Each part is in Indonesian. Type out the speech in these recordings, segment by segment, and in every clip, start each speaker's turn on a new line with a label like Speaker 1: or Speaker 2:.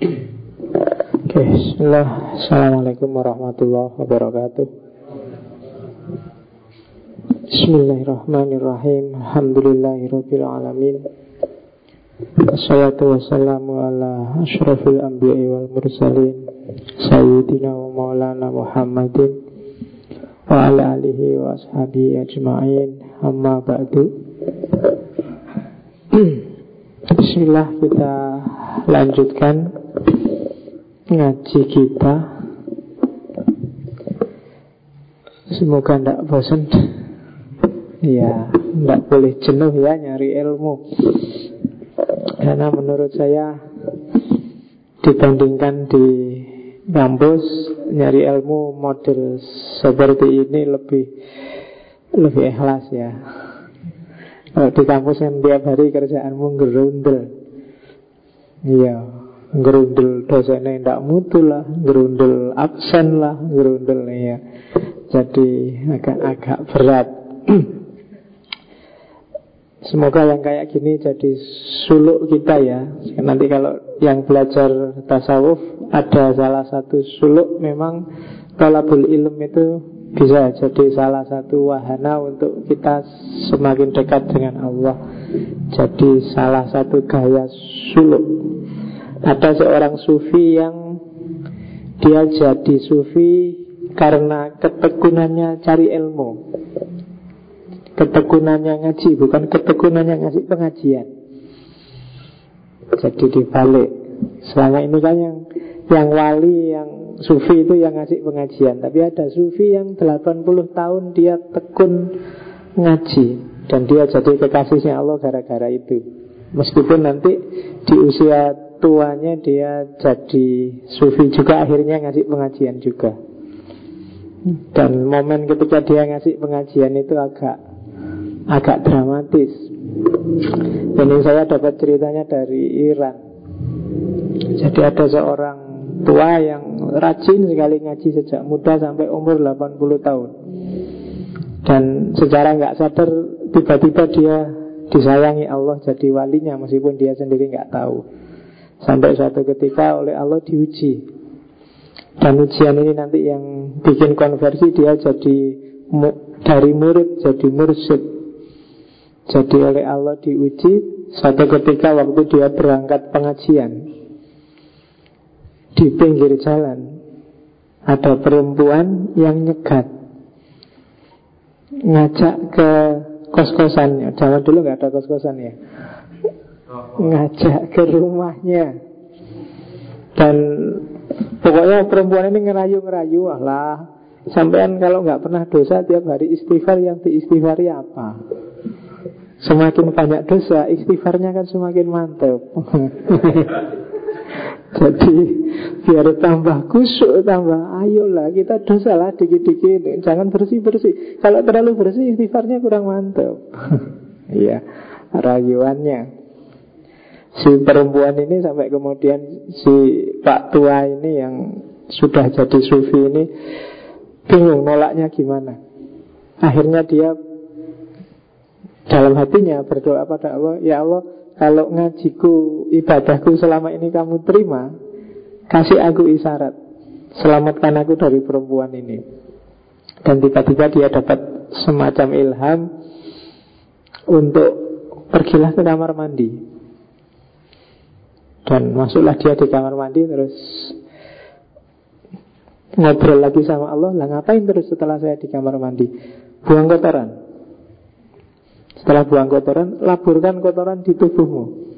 Speaker 1: Oke, bismillah. Assalamualaikum warahmatullahi wabarakatuh. Bismillahirrahmanirrahim. Alhamdulillahirabbil alamin. Wassalatu wassalamu ala asyrafil anbiya'i wal mursalin Sayyidina wa maulana Muhammadin Wa ala alihi wa ashabihi ajma'in Amma ba'du Bismillah kita lanjutkan ngaji kita Semoga tidak bosan Ya, tidak boleh jenuh ya nyari ilmu karena menurut saya dibandingkan di kampus nyari ilmu model seperti ini lebih lebih ikhlas ya. Kalau di kampus kan tiap hari kerjaanmu gerundel. Iya, gerundel dosennya tidak mutu lah, gerundel absen lah, gerundel ya. Jadi agak-agak berat. Semoga yang kayak gini jadi suluk kita ya Nanti kalau yang belajar tasawuf Ada salah satu suluk Memang Talabul ilm itu bisa jadi salah satu wahana Untuk kita semakin dekat dengan Allah Jadi salah satu gaya suluk Ada seorang sufi yang Dia jadi sufi Karena ketekunannya cari ilmu. Ketekunannya ngaji Bukan ketekunannya ngasih pengajian. Jadi dibalik. Selama ini kan yang Yang wali, yang sufi itu yang ngasih pengajian. Tapi ada sufi yang 80 tahun Dia tekun ngaji. Dan dia jadi kekasihnya Allah gara-gara itu. Meskipun nanti Di usia tuanya Dia jadi sufi juga Akhirnya ngasih pengajian juga dan momen ketika dia ngasih pengajian itu agak agak dramatis. Ini saya dapat ceritanya dari Iran. Jadi ada seorang tua yang rajin sekali ngaji sejak muda sampai umur 80 tahun. Dan secara nggak sadar tiba-tiba dia disayangi Allah jadi walinya meskipun dia sendiri nggak tahu. Sampai suatu ketika oleh Allah diuji. Dan ujian ini nanti yang bikin konversi dia jadi dari murid jadi mursyid jadi oleh Allah diuji Satu ketika waktu dia berangkat pengajian Di pinggir jalan Ada perempuan yang nyegat. Ngajak ke kos-kosannya. Zaman dulu nggak ada kos-kosan ya Ngajak ke rumahnya Dan Pokoknya perempuan ini ngerayu-ngerayu Allah Sampean kalau nggak pernah dosa tiap hari istighfar yang diistighfari apa? Semakin banyak dosa, istighfarnya kan semakin mantap. Jadi biar tambah kusuk, tambah ayolah kita dosa lah dikit-dikit, jangan bersih-bersih. Kalau terlalu bersih istighfarnya kurang mantap. Iya, rayuannya. Si perempuan ini sampai kemudian si Pak Tua ini yang sudah jadi sufi ini bingung nolaknya gimana. Akhirnya dia dalam hatinya berdoa pada Allah Ya Allah kalau ngajiku ibadahku selama ini kamu terima Kasih aku isyarat Selamatkan aku dari perempuan ini Dan tiba-tiba dia dapat semacam ilham Untuk pergilah ke kamar mandi Dan masuklah dia di kamar mandi Terus ngobrol lagi sama Allah Lah ngapain terus setelah saya di kamar mandi Buang kotoran setelah buang kotoran, laburkan kotoran di tubuhmu.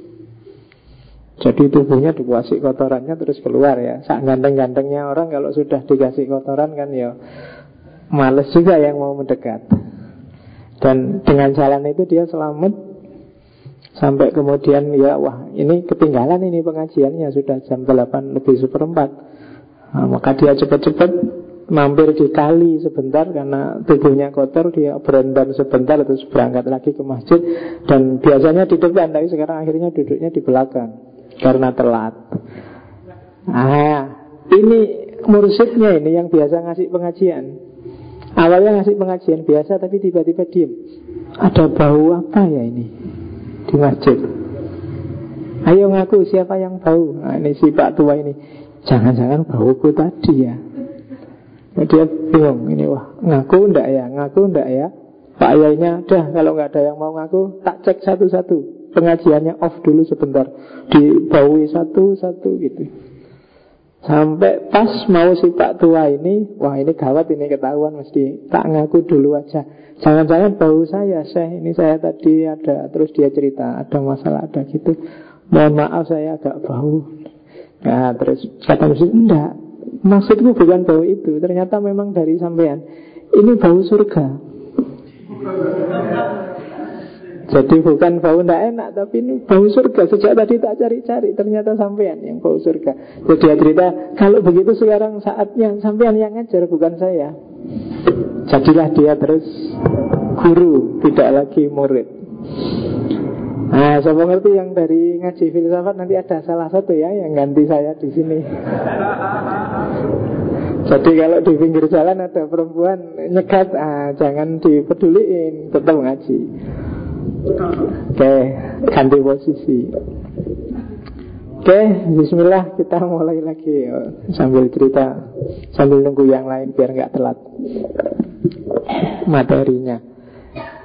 Speaker 1: Jadi tubuhnya dikuasai kotorannya terus keluar ya. Sak ganteng-gantengnya orang kalau sudah dikasih kotoran kan ya males juga yang mau mendekat. Dan dengan jalan itu dia selamat sampai kemudian ya wah ini ketinggalan ini pengajiannya sudah jam 8 lebih seperempat. Nah, maka dia cepat-cepat mampir di kali sebentar karena tubuhnya kotor dia berendam sebentar terus berangkat lagi ke masjid dan biasanya di depan tapi sekarang akhirnya duduknya di belakang karena telat. Ah, ini mursyidnya ini yang biasa ngasih pengajian. Awalnya ngasih pengajian biasa tapi tiba-tiba diem. Ada bau apa ya ini di masjid? Ayo ngaku siapa yang bau. Nah ini si Pak Tua ini Jangan-jangan bauku tadi ya. Nah, Dia bingung Ini wah ngaku ndak ya? Ngaku ndak ya? Pak Ayahnya dah kalau nggak ada yang mau ngaku Tak cek satu-satu. Pengajiannya off dulu sebentar. Dibaui satu-satu gitu Sampai pas mau si Pak Tua ini Wah ini gawat ini ketahuan mesti Tak ngaku dulu aja. Jangan-jangan bau saya Syekh ini saya tadi ada Terus dia cerita ada masalah ada gitu. Mohon maaf saya agak bau. Nah terus kata mesti Enggak Maksudku bukan bau itu Ternyata memang dari sampean. Ini bau surga jadi bukan bau tidak enak Tapi ini bau surga Sejak tadi tak cari-cari Ternyata sampean yang bau surga Jadi dia cerita Kalau begitu sekarang saatnya Sampean yang ngajar bukan saya Jadilah dia terus Guru Tidak lagi murid Nah, saya mengerti yang dari ngaji filsafat nanti ada salah satu ya yang ganti saya di sini. Jadi kalau di pinggir jalan ada perempuan nyegat, ah, jangan dipeduliin, tetap ngaji. Oke, ganti posisi. Oke, bismillah kita mulai lagi. Sambil cerita Sambil nunggu yang lain biar nggak telat Materinya.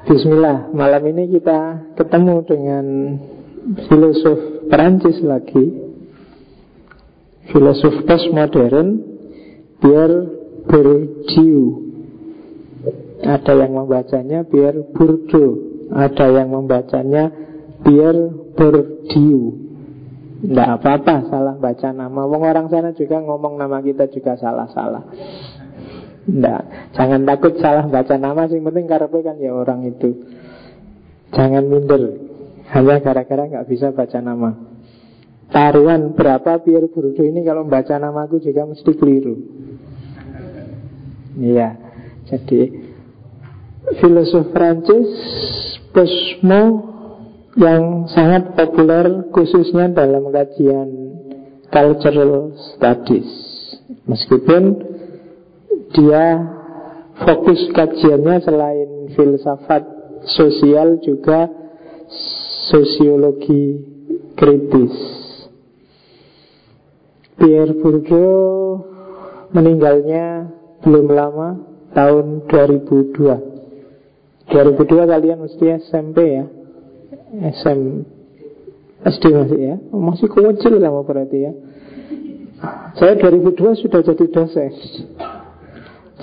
Speaker 1: Bismillah, malam ini kita ketemu dengan Filosof Perancis lagi. Filosof postmodern Pierre Bourdieu. Ada yang membacanya Pierre Bourdieu ada yang membacanya Pierre Bourdieu Tidak apa-apa salah baca nama. Wong orang sana juga ngomong nama kita juga salah-salah. Tidak Jangan takut salah baca nama Yang penting karena kan ya orang itu. Jangan minder. Hanya gara-gara nggak bisa baca nama. Taruhan berapa Pierre Bourdieu ini Kalau baca namaku juga mesti keliru. Iya. Jadi Filosof Prancis Cosmo yang sangat populer khususnya dalam kajian cultural studies. Meskipun dia fokus kajiannya selain filsafat sosial juga sosiologi kritis. Pierre Bourdieu meninggalnya belum lama tahun 2002 2002 kalian mesti SMP ya. SM SD masih ya. Masih kecil sama berarti ya. Saya 2002 sudah jadi dosen.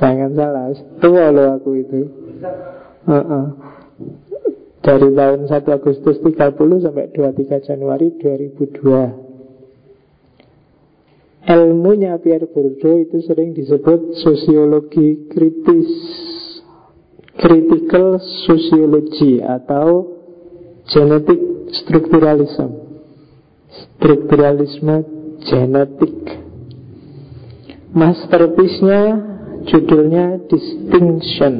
Speaker 1: Jangan salah. Tua loh aku itu. Uh -uh. Dari tahun 1 Agustus 30 sampai 23 Januari 2002 Ilmunya Pierre Bourdieu itu sering disebut sosiologi kritis critical sociology atau genetic strukturalism strukturalisme genetik. Masterpiece-nya judulnya Distinction.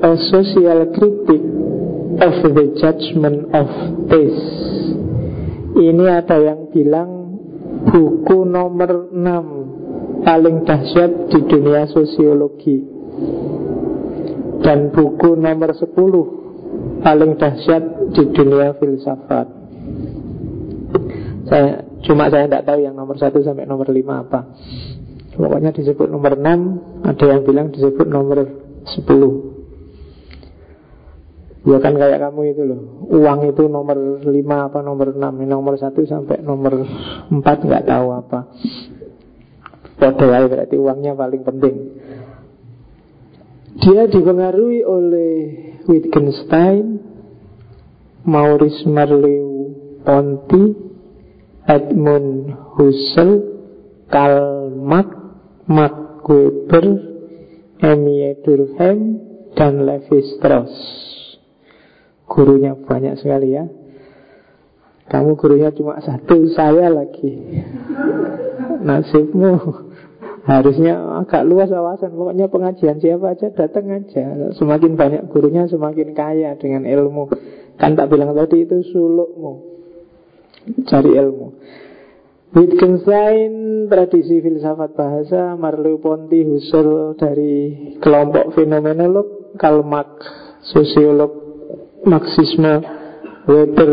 Speaker 1: A social critic of the judgment of taste ini ada yang bilang buku nomor 6 paling dahsyat di dunia sosiologi dan buku nomor 10 paling dahsyat di dunia filsafat. Saya cuma saya tidak tahu yang nomor 1 sampai nomor 5 apa. Pokoknya disebut nomor 6, ada yang bilang disebut nomor 10. Ya kan kayak kamu itu loh Uang itu nomor 5 apa nomor 6 Nomor 1 sampai nomor 4 nggak tahu apa Padahal berarti uangnya paling penting dia dipengaruhi oleh Wittgenstein, Maurice Merleau-Ponty, Edmund Husserl, Karl Marx, Max Weber, Emile Durkheim, dan Levi Strauss. Gurunya banyak sekali ya. Kamu gurunya cuma satu, saya lagi. Nasibmu Harusnya agak luas wawasan. Pokoknya pengajian siapa aja datang aja. Semakin banyak gurunya semakin kaya dengan ilmu. Kan tak bilang tadi itu sulukmu. Cari ilmu. Wittgenstein tradisi filsafat bahasa Merleau-Ponty Husserl dari kelompok fenomenolog Karl Marx sosiolog Marxisme Weber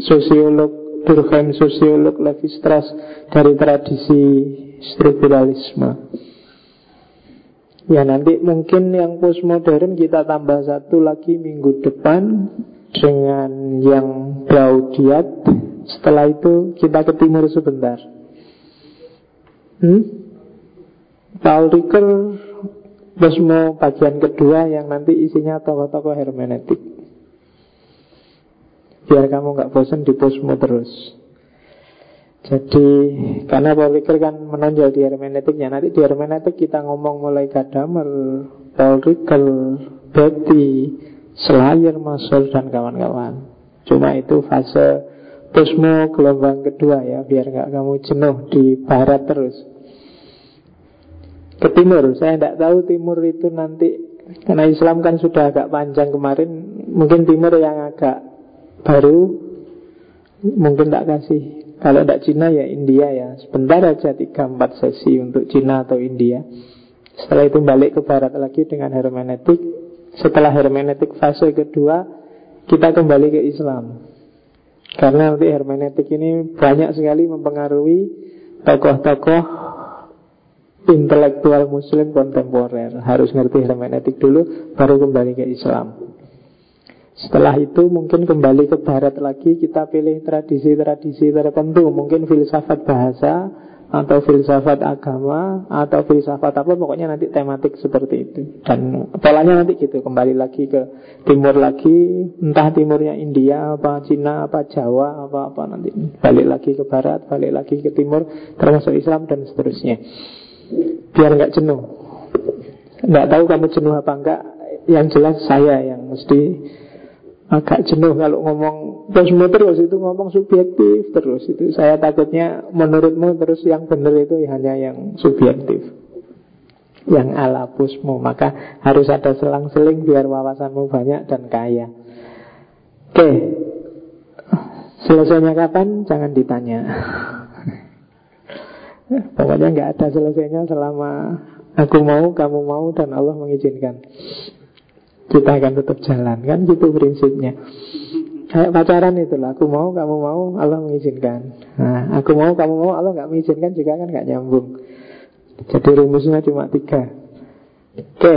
Speaker 1: sosiolog Durkheim, sosiolog Levi Strauss dari tradisi strukturalisme. Ya nanti mungkin yang postmodern kita tambah satu lagi minggu depan dengan yang Braudiat. Setelah itu kita ke timur sebentar. Hmm? Paul Ricoeur Posmo bagian kedua yang nanti isinya tokoh-tokoh hermeneutik. Biar kamu nggak bosan di posmo terus. Jadi karena Paul kan menonjol di hermeneutiknya. Nanti di hermeneutik kita ngomong mulai Gadamer Paul Ricoeur Betty Slayer, Masur dan kawan-kawan. Cuma itu fase posmo gelombang kedua ya Biar nggak kamu jenuh di barat terus. Ke timur, saya tidak tahu timur itu nanti Karena Islam kan sudah agak panjang kemarin Mungkin timur yang agak baru Mungkin tak kasih kalau tidak Cina ya India ya. Sebentar aja 3-4 sesi untuk Cina atau India. Setelah itu balik ke barat lagi dengan hermeneutik. Setelah hermeneutik fase kedua Kita kembali ke Islam. Karena nanti hermeneutik ini banyak sekali mempengaruhi Tokoh-tokoh intelektual muslim kontemporer. Harus ngerti hermeneutik dulu Baru kembali ke Islam setelah itu mungkin kembali ke barat lagi Kita pilih tradisi-tradisi tertentu. Mungkin filsafat bahasa Atau filsafat agama Atau filsafat apa Pokoknya nanti tematik seperti itu. Dan polanya nanti gitu Kembali lagi ke timur lagi. Entah timurnya India apa Cina apa Jawa apa apa nanti Balik lagi ke barat Balik lagi ke timur Termasuk Islam dan seterusnya. Biar nggak jenuh. Nggak tahu kamu jenuh apa enggak Yang jelas saya yang mesti agak jenuh kalau ngomong posmo terus itu ngomong subjektif terus. Itu saya takutnya menurutmu terus yang benar itu hanya yang subjektif yang ala posmo maka harus ada selang-seling biar wawasanmu banyak dan kaya. Oke. Selesainya kapan? Jangan ditanya. Pokoknya nggak ada selesainya selama aku mau kamu mau dan Allah mengizinkan kita akan tetap jalan. Kan gitu prinsipnya. Kayak pacaran itulah aku mau kamu mau Allah mengizinkan. Nah aku mau kamu mau Allah nggak mengizinkan juga kan nggak nyambung. Jadi rumusnya cuma tiga. Oke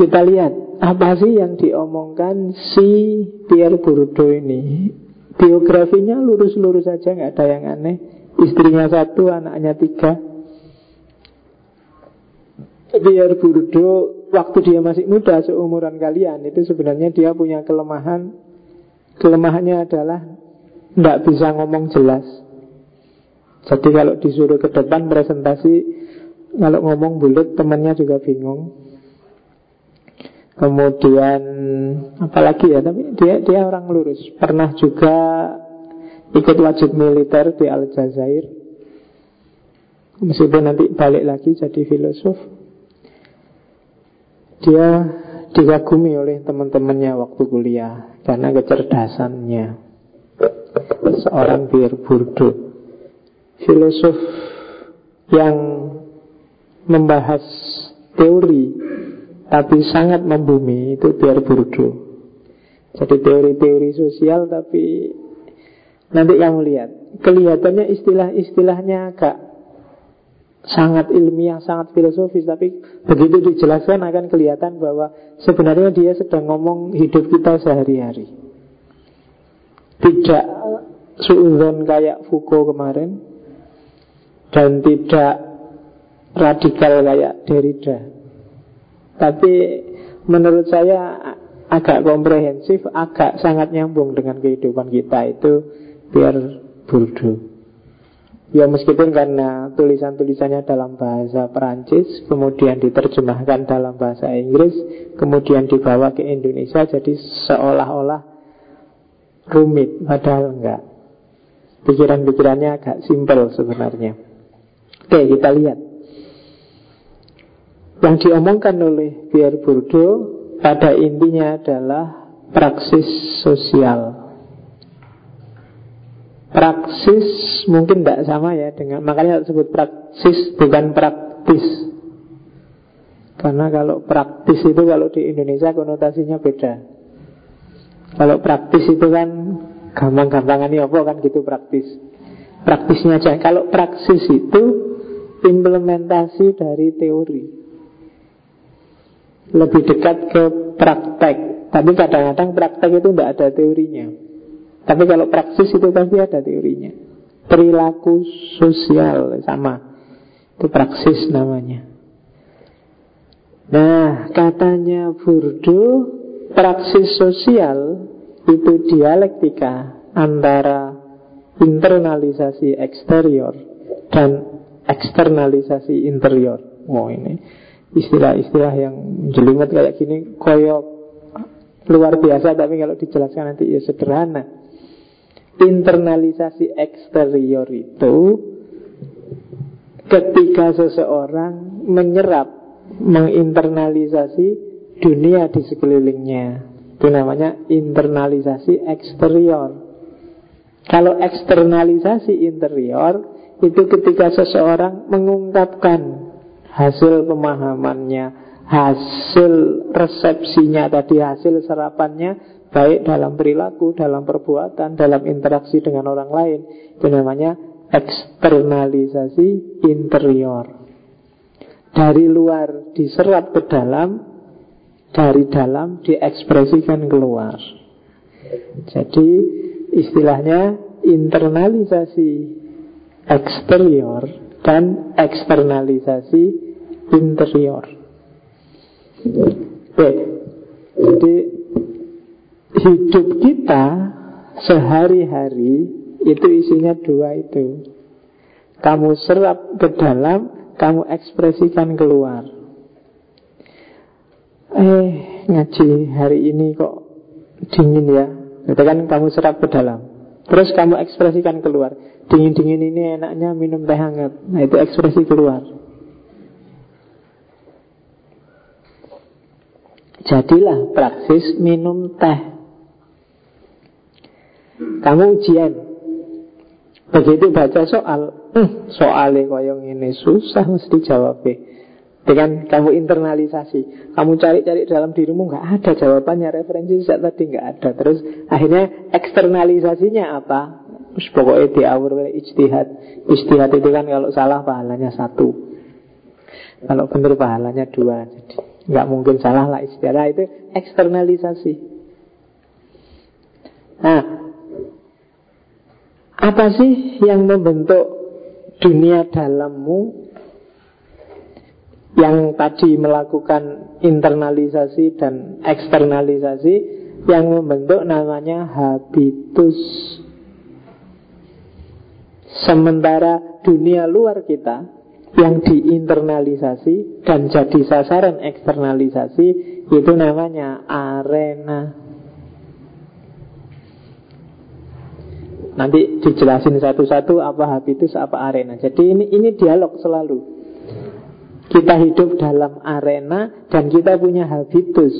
Speaker 1: kita lihat apa sih yang diomongkan si Pierre Bourdieu ini. Biografinya lurus-lurus saja nggak ada yang aneh. Istrinya satu anaknya tiga. Pierre Bourdieu waktu dia masih muda seumuran kalian itu sebenarnya dia punya kelemahan. Kelemahannya adalah tidak bisa ngomong jelas. Jadi kalau disuruh ke depan presentasi kalau ngomong bulat temannya juga bingung. Kemudian apalagi ya tapi dia dia orang lurus. Pernah juga ikut wajib militer di Aljazair. Meskipun nanti balik lagi jadi filosof dia dikagumi oleh teman-temannya waktu kuliah karena kecerdasannya. Seorang Pierre Bourdieu, filosof yang membahas teori tapi sangat membumi itu Pierre Bourdieu. Jadi teori-teori sosial tapi nanti kamu lihat kelihatannya istilah-istilahnya agak sangat ilmiah, sangat filosofis Tapi begitu dijelaskan akan kelihatan bahwa Sebenarnya dia sedang ngomong hidup kita sehari-hari. Tidak suudon kayak Foucault kemarin Dan tidak radikal kayak Derrida. Tapi menurut saya agak komprehensif Agak sangat nyambung dengan kehidupan kita Itu biar burdu Ya meskipun karena tulisan-tulisannya dalam bahasa Perancis Kemudian diterjemahkan dalam bahasa Inggris Kemudian dibawa ke Indonesia Jadi seolah-olah rumit. Padahal enggak. Pikiran-pikirannya agak simpel sebenarnya. Oke kita lihat. Yang diomongkan oleh Pierre Bourdieu Pada intinya adalah Praksis sosial Praksis mungkin tidak sama ya dengan makanya disebut praksis bukan praktis. Karena kalau praktis itu kalau di Indonesia konotasinya beda. Kalau praktis itu kan Gampang-gampangan apa kan gitu praktis. Praktisnya aja. Kalau praksis itu implementasi dari teori. Lebih dekat ke praktek. Tapi kadang-kadang praktek itu tidak ada teorinya. Tapi kalau praksis itu pasti ada teorinya. Perilaku sosial sama. Itu praksis namanya. Nah, katanya Burdo, praksis sosial itu dialektika antara internalisasi eksterior dan eksternalisasi interior. Oh ini istilah-istilah yang jelimet kayak gini koyok luar biasa tapi kalau dijelaskan nanti ya sederhana. Internalisasi eksterior itu ketika seseorang menyerap, menginternalisasi dunia di sekelilingnya. Itu namanya internalisasi eksterior. Kalau eksternalisasi interior itu ketika seseorang mengungkapkan hasil pemahamannya, hasil resepsinya tadi, hasil serapannya baik dalam perilaku, dalam perbuatan, dalam interaksi dengan orang lain. Itu namanya eksternalisasi interior. Dari luar diserap ke dalam, dari dalam diekspresikan keluar. Jadi istilahnya internalisasi eksterior dan eksternalisasi interior. Oke, jadi hidup kita sehari-hari itu isinya dua itu. Kamu serap ke dalam, kamu ekspresikan keluar. Eh, ngaji hari ini kok dingin ya. Itu kan kamu serap ke dalam. Terus kamu ekspresikan keluar. Dingin-dingin ini enaknya minum teh hangat. Nah itu ekspresi keluar. Jadilah praksis minum teh. Kamu ujian. Begitu baca soal, hmm, soalnya koyong ini susah mesti jawabnya. Dengan kamu internalisasi Kamu cari-cari dalam dirimu nggak ada jawabannya Referensi sejak tadi nggak ada Terus akhirnya eksternalisasinya apa? Terus pokoknya diawur oleh ijtihad Ijtihad itu kan kalau salah pahalanya satu Kalau benar pahalanya dua Jadi nggak mungkin salah lah ijtihad nah, Itu eksternalisasi Nah Apa sih yang membentuk dunia dalammu Yang tadi melakukan internalisasi dan eksternalisasi Yang membentuk namanya habitus Sementara dunia luar kita yang diinternalisasi dan jadi sasaran eksternalisasi itu namanya arena. Nanti dijelasin satu-satu apa habitus, apa arena. Jadi ini ini dialog selalu. Kita hidup dalam arena dan kita punya habitus.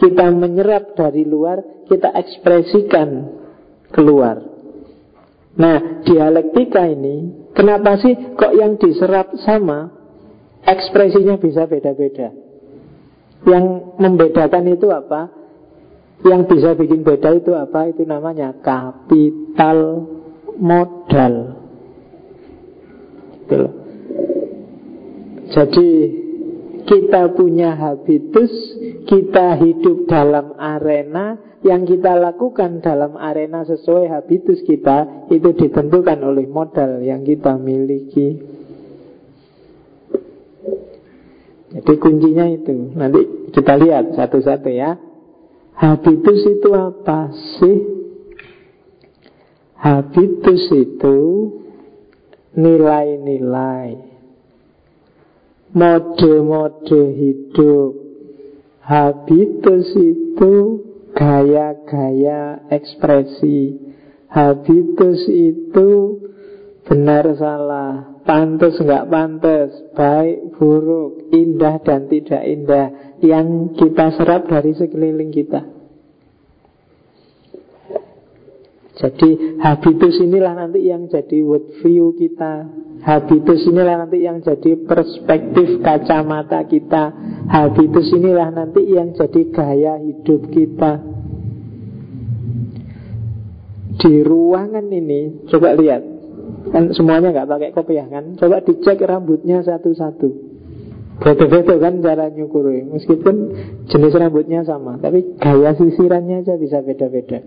Speaker 1: Kita menyerap dari luar, kita ekspresikan keluar. Nah, dialektika ini, kenapa sih kok yang diserap sama, ekspresinya bisa beda-beda? Yang membedakan itu apa? Yang bisa bikin beda itu apa? Itu namanya kapital modal. Gitu Jadi kita punya habitus, kita hidup dalam arena, yang kita lakukan dalam arena sesuai habitus kita itu ditentukan oleh modal yang kita miliki. Jadi kuncinya itu nanti kita lihat satu-satu ya. Habitus itu apa sih? Habitus itu nilai-nilai mode-mode hidup. Habitus itu gaya-gaya ekspresi habitus itu benar salah pantas nggak pantas baik buruk indah dan tidak indah yang kita serap dari sekeliling kita. Jadi habitus inilah nanti yang jadi world view kita. Habitus inilah nanti yang jadi perspektif kacamata kita. Habitus inilah nanti yang jadi gaya hidup kita. Di ruangan ini Coba lihat. Kan semuanya nggak pakai kopiah kan? Coba dicek rambutnya satu-satu Beda-beda kan cara nyukuri. Meskipun jenis rambutnya sama Tapi gaya sisirannya aja bisa beda-beda.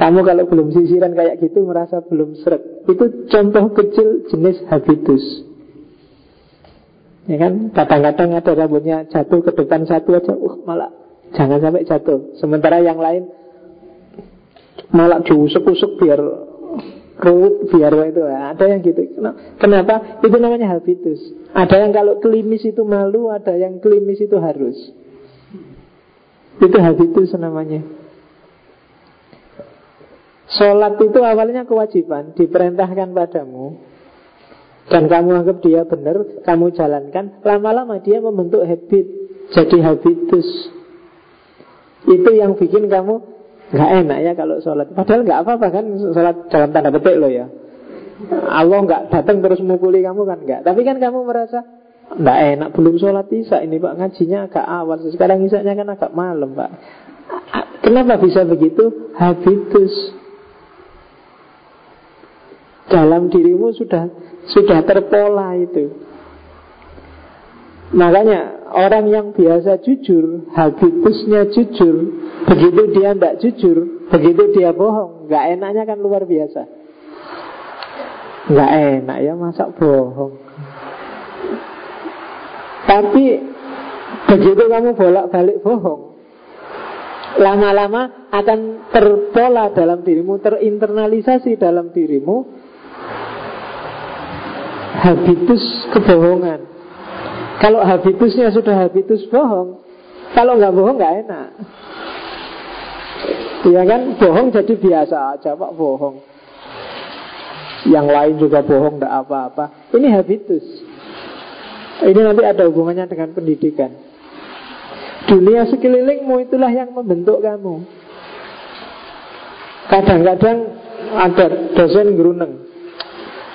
Speaker 1: Kamu kalau belum sisiran kayak gitu Merasa belum seret. Itu contoh kecil jenis habitus. Ya kan? Kadang-kadang ada rambutnya jatuh ke depan satu aja Uh malah jangan sampai jatuh. Sementara yang lain Malah diusuk-usuk biar ruwet biar itu ada yang gitu. Kenapa? Itu namanya habitus. Ada yang kalau kelimis itu malu ada yang kelimis itu harus. Itu habitus namanya. Sholat itu awalnya kewajiban Diperintahkan padamu. Dan kamu anggap dia benar Kamu jalankan. Lama-lama dia membentuk habit Jadi habitus. Itu yang bikin kamu Nggak enak ya kalau sholat. Padahal nggak apa-apa kan sholat dalam tanda petik loh ya. Allah nggak datang terus mukuli kamu kan? Nggak. Tapi kan kamu merasa nggak enak belum sholat isya ini pak. Ngajinya agak awal. Sekarang isaknya kan agak malam pak. Kenapa bisa begitu? Habitus. Dalam dirimu sudah sudah terpola itu. Makanya orang yang biasa jujur Habitusnya jujur. Begitu dia tidak jujur Begitu dia bohong Gak enaknya kan luar biasa. Gak enak ya masa bohong? Tapi Begitu kamu bolak-balik bohong Lama-lama akan terpola dalam dirimu Terinternalisasi dalam dirimu. Habitus kebohongan Kalau habitusnya sudah habitus bohong Kalau nggak bohong nggak enak. Ya kan? Bohong jadi biasa aja pak. Bohong. Yang lain juga bohong tidak apa-apa. Ini habitus. Ini nanti ada hubungannya dengan pendidikan. Dunia sekelilingmu itulah yang membentuk kamu. Kadang-kadang ada dosen geruneng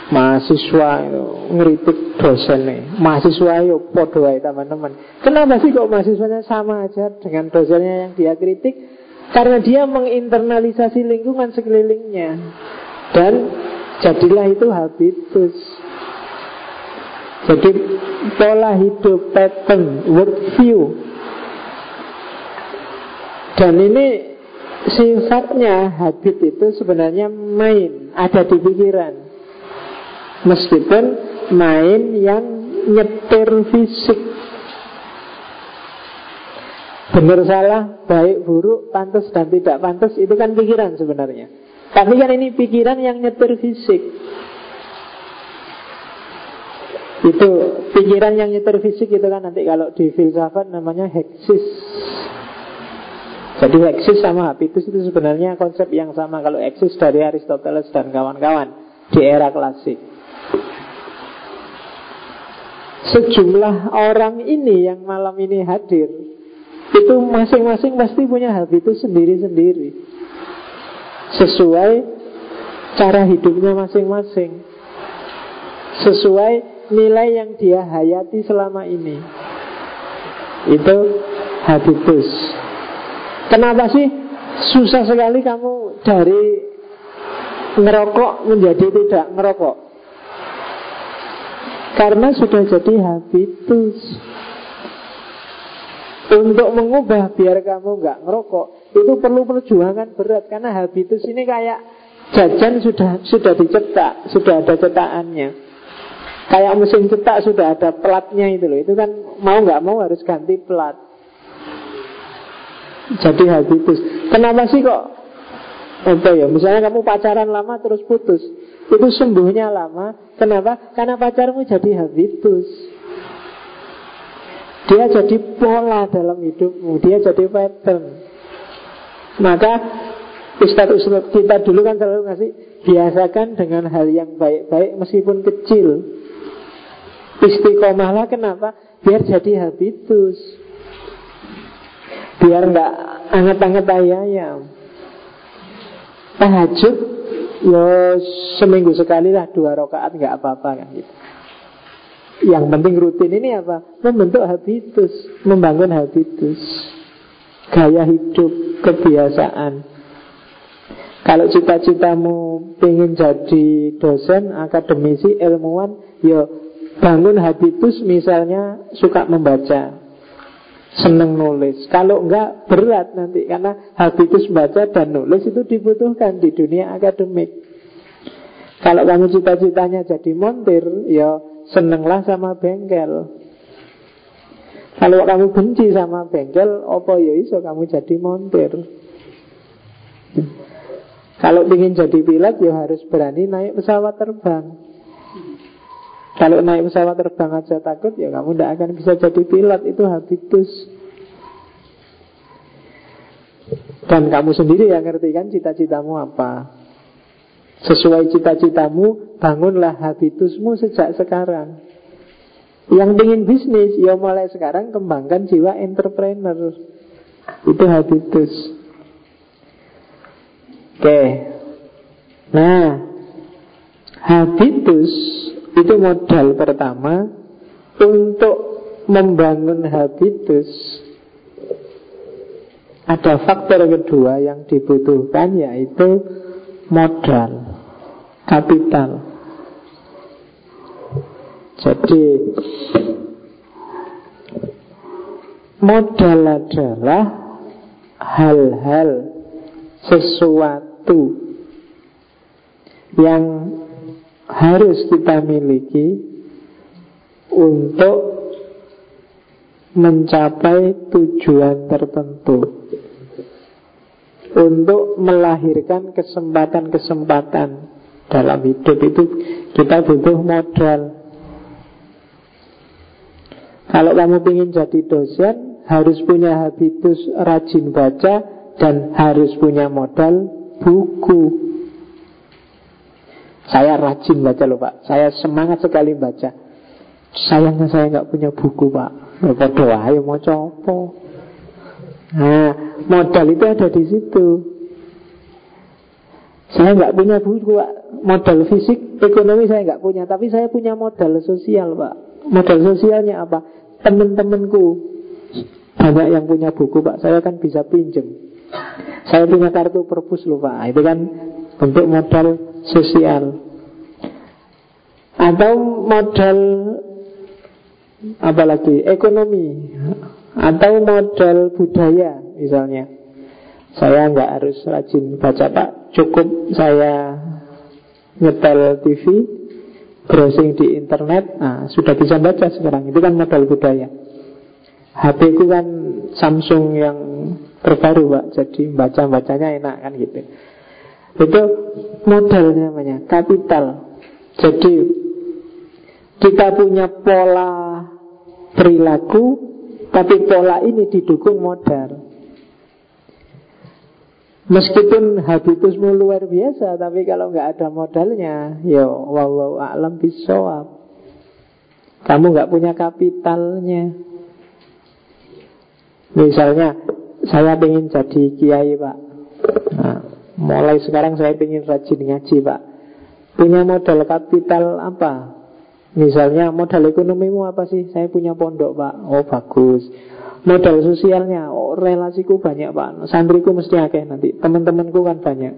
Speaker 1: Mahasiswa itu ngeritik dosen nih Mahasiswa yuk podo teman-teman. Kenapa sih kok mahasiswanya sama aja dengan dosennya yang dia kritik? Karena dia menginternalisasi lingkungan sekelilingnya. Dan jadilah itu habitus. Jadi pola hidup, pattern, worldview. Dan ini sifatnya habit itu sebenarnya main Ada di pikiran Meskipun main yang nyetir fisik. Benar salah, baik buruk, pantas dan tidak pantas Itu kan pikiran sebenarnya. Tapi kan ini pikiran yang nyetir fisik. Itu pikiran yang nyetir fisik itu kan nanti kalau di filsafat namanya heksis. Jadi heksis sama habitus itu sebenarnya konsep yang sama Kalau heksis dari Aristoteles dan kawan-kawan Di era klasik Sejumlah orang ini yang malam ini hadir itu masing-masing pasti punya habitus sendiri-sendiri. Sesuai cara hidupnya masing-masing. Sesuai nilai yang dia hayati selama ini. Itu habitus Kenapa sih susah sekali kamu dari ngerokok menjadi tidak ngerokok Karena sudah jadi habitus untuk mengubah biar kamu nggak ngerokok itu perlu perjuangan berat karena habitus ini kayak jajan sudah sudah dicetak, sudah ada cetakannya. Kayak mesin cetak sudah ada platnya itu loh. Itu kan mau nggak mau harus ganti plat. Jadi habitus. Kenapa sih kok apa ya? Misalnya kamu pacaran lama terus putus, itu sembuhnya lama. Kenapa? Karena pacarmu jadi habitus. Dia jadi pola dalam hidupmu Dia jadi pattern Maka Ustadz-ustadz kita dulu kan selalu ngasih Biasakan dengan hal yang baik-baik Meskipun kecil Istiqomahlah kenapa? Biar jadi habitus Biar nggak anget-anget ayam Tahajud Ya seminggu sekali lah Dua rakaat nggak apa-apa kan gitu yang penting rutin ini apa? Membentuk habitus, membangun habitus, gaya hidup, kebiasaan. Kalau cita-citamu ingin jadi dosen, akademisi, ilmuwan, ya bangun habitus misalnya suka membaca, seneng nulis. Kalau enggak berat nanti karena habitus baca dan nulis itu dibutuhkan di dunia akademik. Kalau kamu cita-citanya jadi montir, ya senenglah sama bengkel. Kalau kamu benci sama bengkel, apa ya iso kamu jadi montir. Kalau ingin jadi pilot ya harus berani naik pesawat terbang Kalau naik pesawat terbang aja takut ya kamu tidak akan bisa jadi pilot. Itu habitus. Dan kamu sendiri yang ngerti kan cita-citamu apa. Sesuai cita-citamu Bangunlah habitusmu sejak sekarang. Yang ingin bisnis Ya mulai sekarang kembangkan jiwa entrepreneur. Itu habitus. Oke. Nah, habitus itu modal pertama untuk membangun habitus. Ada faktor kedua yang dibutuhkan yaitu modal, kapital. Jadi modal adalah hal-hal sesuatu yang harus kita miliki untuk mencapai tujuan tertentu untuk melahirkan kesempatan-kesempatan dalam hidup itu kita butuh modal kalau kamu ingin jadi dosen harus punya habitus rajin baca dan harus punya modal buku. Saya rajin baca loh pak, saya semangat sekali baca. Sayangnya saya nggak punya buku pak. Ya doa, ayo mau copo. Nah, modal itu ada di situ. Saya nggak punya buku pak. Modal fisik, ekonomi saya nggak punya, tapi saya punya modal sosial pak. Modal sosialnya apa? Teman-temanku banyak yang punya buku pak, saya kan bisa pinjem. Saya punya kartu perpus lupa nah, Itu kan bentuk modal sosial. Atau modal Apalagi ekonomi. Atau modal budaya Misalnya. Saya nggak harus rajin baca pak. Cukup saya nyetel TV Browsing di internet. Nah sudah bisa baca sekarang. Itu kan modal budaya. HP ku kan Samsung yang terbaru pak. Jadi baca-bacanya enak kan gitu Itu modal namanya Kapital. Jadi kita punya pola perilaku Tapi pola ini didukung modal. Meskipun habitusmu luar biasa Tapi kalau nggak ada modalnya Ya wallahu a'lam bisawab Kamu nggak punya kapitalnya. Misalnya saya ingin jadi kiai pak. Nah, Mulai sekarang saya ingin rajin ngaji pak. Punya modal kapital apa? Misalnya modal ekonomimu apa sih? Saya punya pondok pak. Oh bagus. Modal sosialnya Oh relasiku banyak pak. Santriku mesti akeh nanti. Teman-temanku kan banyak.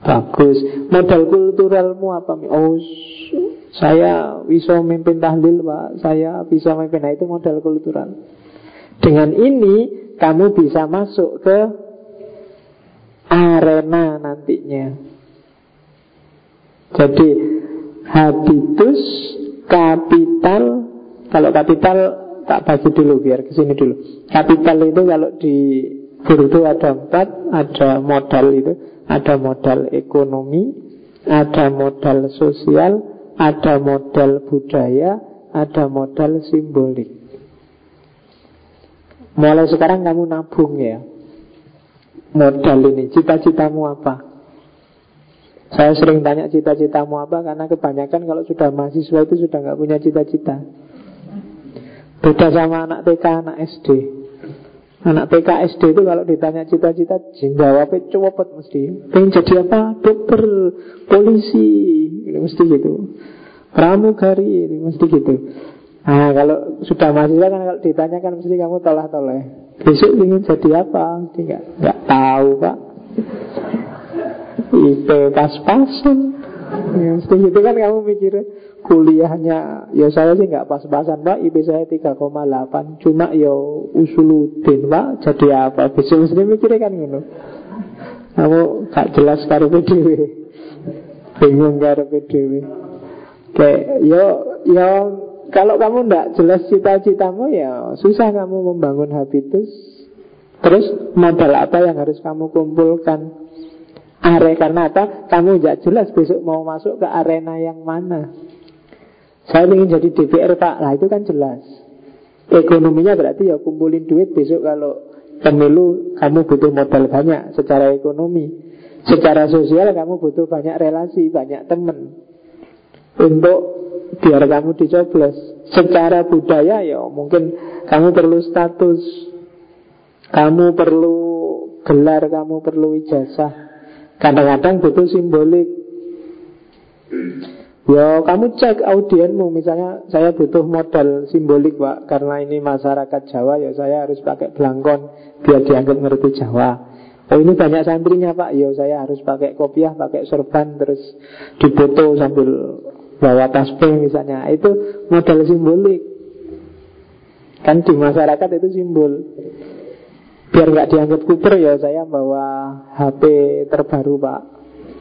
Speaker 1: Bagus. Modal kulturalmu apa? Oh saya bisa memimpin tahlil pak. Saya bisa memimpin Nah itu modal kultural. Dengan ini kamu bisa masuk ke arena nantinya. Jadi habitus, kapital, kalau kapital tak bagi dulu biar ke sini dulu. Kapital itu kalau di Burdu ada empat, ada modal itu, ada modal ekonomi, ada modal sosial, ada modal budaya, ada modal simbolik. Mulai sekarang kamu nabung ya Modal ini Cita-citamu apa? Saya sering tanya cita-citamu apa Karena kebanyakan kalau sudah mahasiswa itu Sudah nggak punya cita-cita. Beda sama anak TK, anak SD Anak TK, SD itu kalau ditanya cita-cita Jawabnya cepet mesti. Pengen jadi apa? Dokter, polisi Mesti gitu. Pramugari, mesti gitu. Nah kalau sudah mahasiswa kan kalau ditanyakan mesti kamu tolah toleh. Besok ingin jadi apa? Mesti nggak tahu pak. IP pas-pasan. Ya, itu kan kamu mikir kuliahnya ya saya sih nggak pas-pasan pak. IP saya 3,8 cuma ya usuludin pak. Jadi apa? Besok mesti mikirnya kan gitu kamu gak jelas karo PDW bingung karo PDW kayak yo yo kalau kamu ndak jelas cita-citamu ya susah kamu membangun habitus terus modal apa yang harus kamu kumpulkan Are karena apa? Kamu tidak jelas besok mau masuk ke arena yang mana. Saya ingin jadi DPR pak, lah itu kan jelas. Ekonominya berarti ya kumpulin duit besok kalau pemilu kamu butuh modal banyak secara ekonomi. Secara sosial kamu butuh banyak relasi, banyak teman untuk biar kamu dicoblos. Secara budaya ya mungkin kamu perlu status, kamu perlu gelar, kamu perlu ijazah. Kadang-kadang butuh simbolik. Ya kamu cek audienmu. Misalnya saya butuh modal simbolik pak. Karena ini masyarakat Jawa Ya saya harus pakai belangkon Biar dianggap ngerti Jawa. Oh ini banyak santrinya pak. Ya saya harus pakai kopiah, pakai serban Terus dipoto sambil bawa tasbih misalnya. Itu modal simbolik. Kan di masyarakat itu simbol. Biar nggak dianggap kuper ya saya bawa HP terbaru pak.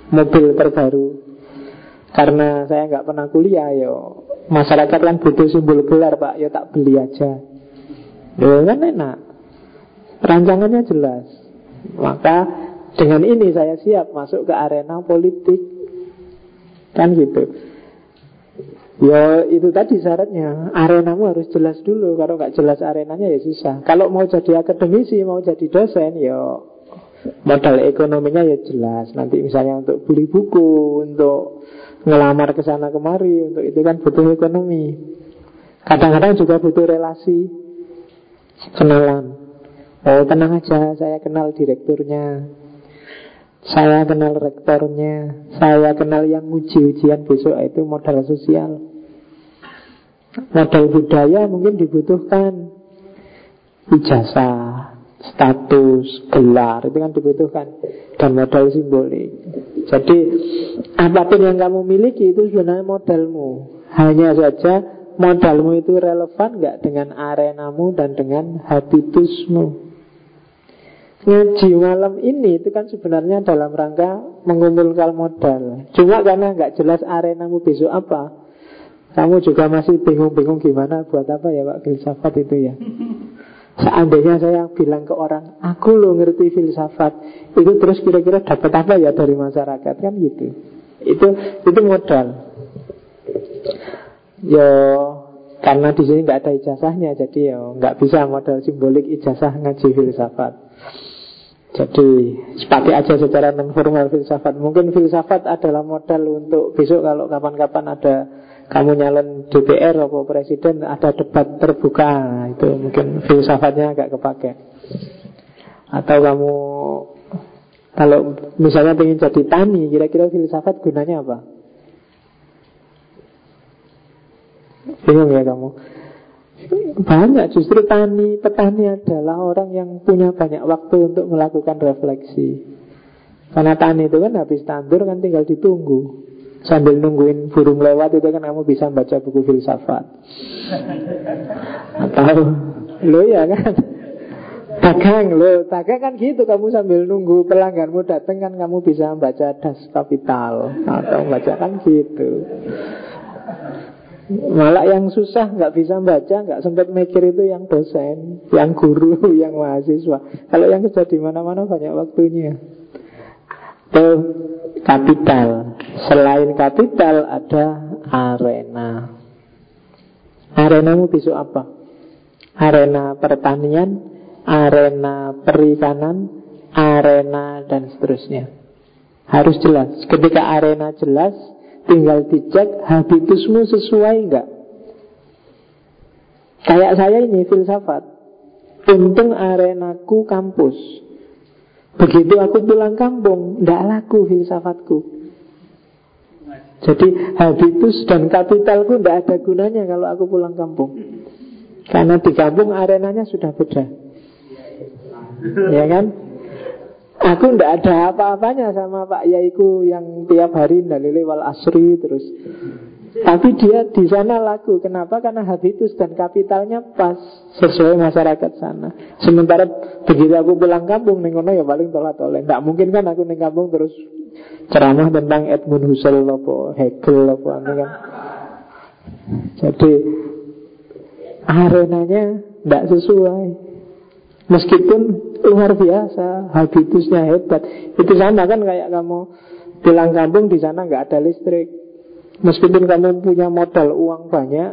Speaker 1: Mobil terbaru. Karena saya nggak pernah kuliah ya. Masyarakat kan butuh simbol gelar pak. Ya tak beli aja. Ya kan enak. Rancangannya jelas. Maka dengan ini saya siap masuk ke arena politik. Kan gitu Ya itu tadi syaratnya. Arenamu harus jelas dulu. Kalau nggak jelas arenanya ya susah. Kalau mau jadi akademisi, mau jadi dosen Ya modal ekonominya ya jelas. Nanti misalnya untuk beli buku Untuk ngelamar ke sana kemari Untuk itu kan butuh ekonomi. Kadang-kadang juga butuh relasi Kenalan. Oh tenang aja saya kenal direkturnya saya kenal rektornya Saya kenal yang uji ujian besok Itu modal sosial. Modal budaya mungkin dibutuhkan. Ijazah Status, gelar Itu kan dibutuhkan. Dan modal simbolik. Jadi Apa pun yang kamu miliki itu sebenarnya modalmu. Hanya saja Modalmu itu relevan nggak dengan arenamu dan dengan habitusmu Ngaji malam ini itu kan sebenarnya dalam rangka mengumpulkan modal. Cuma karena nggak jelas arenamu besok apa, kamu juga masih bingung-bingung gimana buat apa ya Pak filsafat itu ya. Seandainya saya bilang ke orang, aku lo ngerti filsafat, itu terus kira-kira dapat apa ya dari masyarakat kan gitu. Itu itu modal. Yo karena di sini nggak ada ijazahnya, jadi yo nggak bisa modal simbolik ijazah ngaji filsafat. Jadi sepakai aja secara non formal filsafat. Mungkin filsafat adalah modal untuk besok kalau kapan-kapan ada kamu nyalon DPR atau presiden ada debat terbuka. Nah, itu mungkin filsafatnya agak kepake. Atau kamu kalau misalnya ingin jadi tani, kira-kira filsafat gunanya apa? Bingung ya kamu? Banyak justru tani, petani adalah orang yang punya banyak waktu untuk melakukan refleksi. Karena tani itu kan habis tandur kan tinggal ditunggu. Sambil nungguin burung lewat itu kan kamu bisa baca buku filsafat. Atau lo ya kan Dagang lo, dagang kan gitu Kamu sambil nunggu pelangganmu datang kan Kamu bisa baca das kapital Atau baca kan gitu Malah yang susah nggak bisa baca, nggak sempat mikir itu yang dosen, yang guru, yang mahasiswa. Kalau yang kerja di mana-mana banyak waktunya. Itu kapital. Selain kapital ada arena. Arenamu besok apa? Arena pertanian, arena perikanan, arena dan seterusnya. Harus jelas. Ketika arena jelas, Tinggal dicek habitusmu sesuai enggak Kayak saya ini filsafat. Untung arenaku kampus. Begitu aku pulang kampung Tidak laku filsafatku. Jadi habitus dan kapitalku tidak ada gunanya Kalau aku pulang kampung. Karena di kampung arenanya sudah beda. Ya kan Aku ndak ada apa-apanya sama Pak Yaiku yang tiap hari dalile wal asri terus. Tapi dia di sana laku. Kenapa? Karena habitus dan kapitalnya pas sesuai masyarakat sana. Sementara begitu aku pulang kampung nengono ya paling tolak tolak. Tidak mungkin kan aku neng kampung terus ceramah tentang Edmund Husserl apa Hegel apa kan. Jadi arenanya tidak sesuai. Meskipun luar biasa, habitusnya hebat. Itu sama kan kayak kamu pulang kampung di sana nggak ada listrik. Meskipun kamu punya modal uang banyak,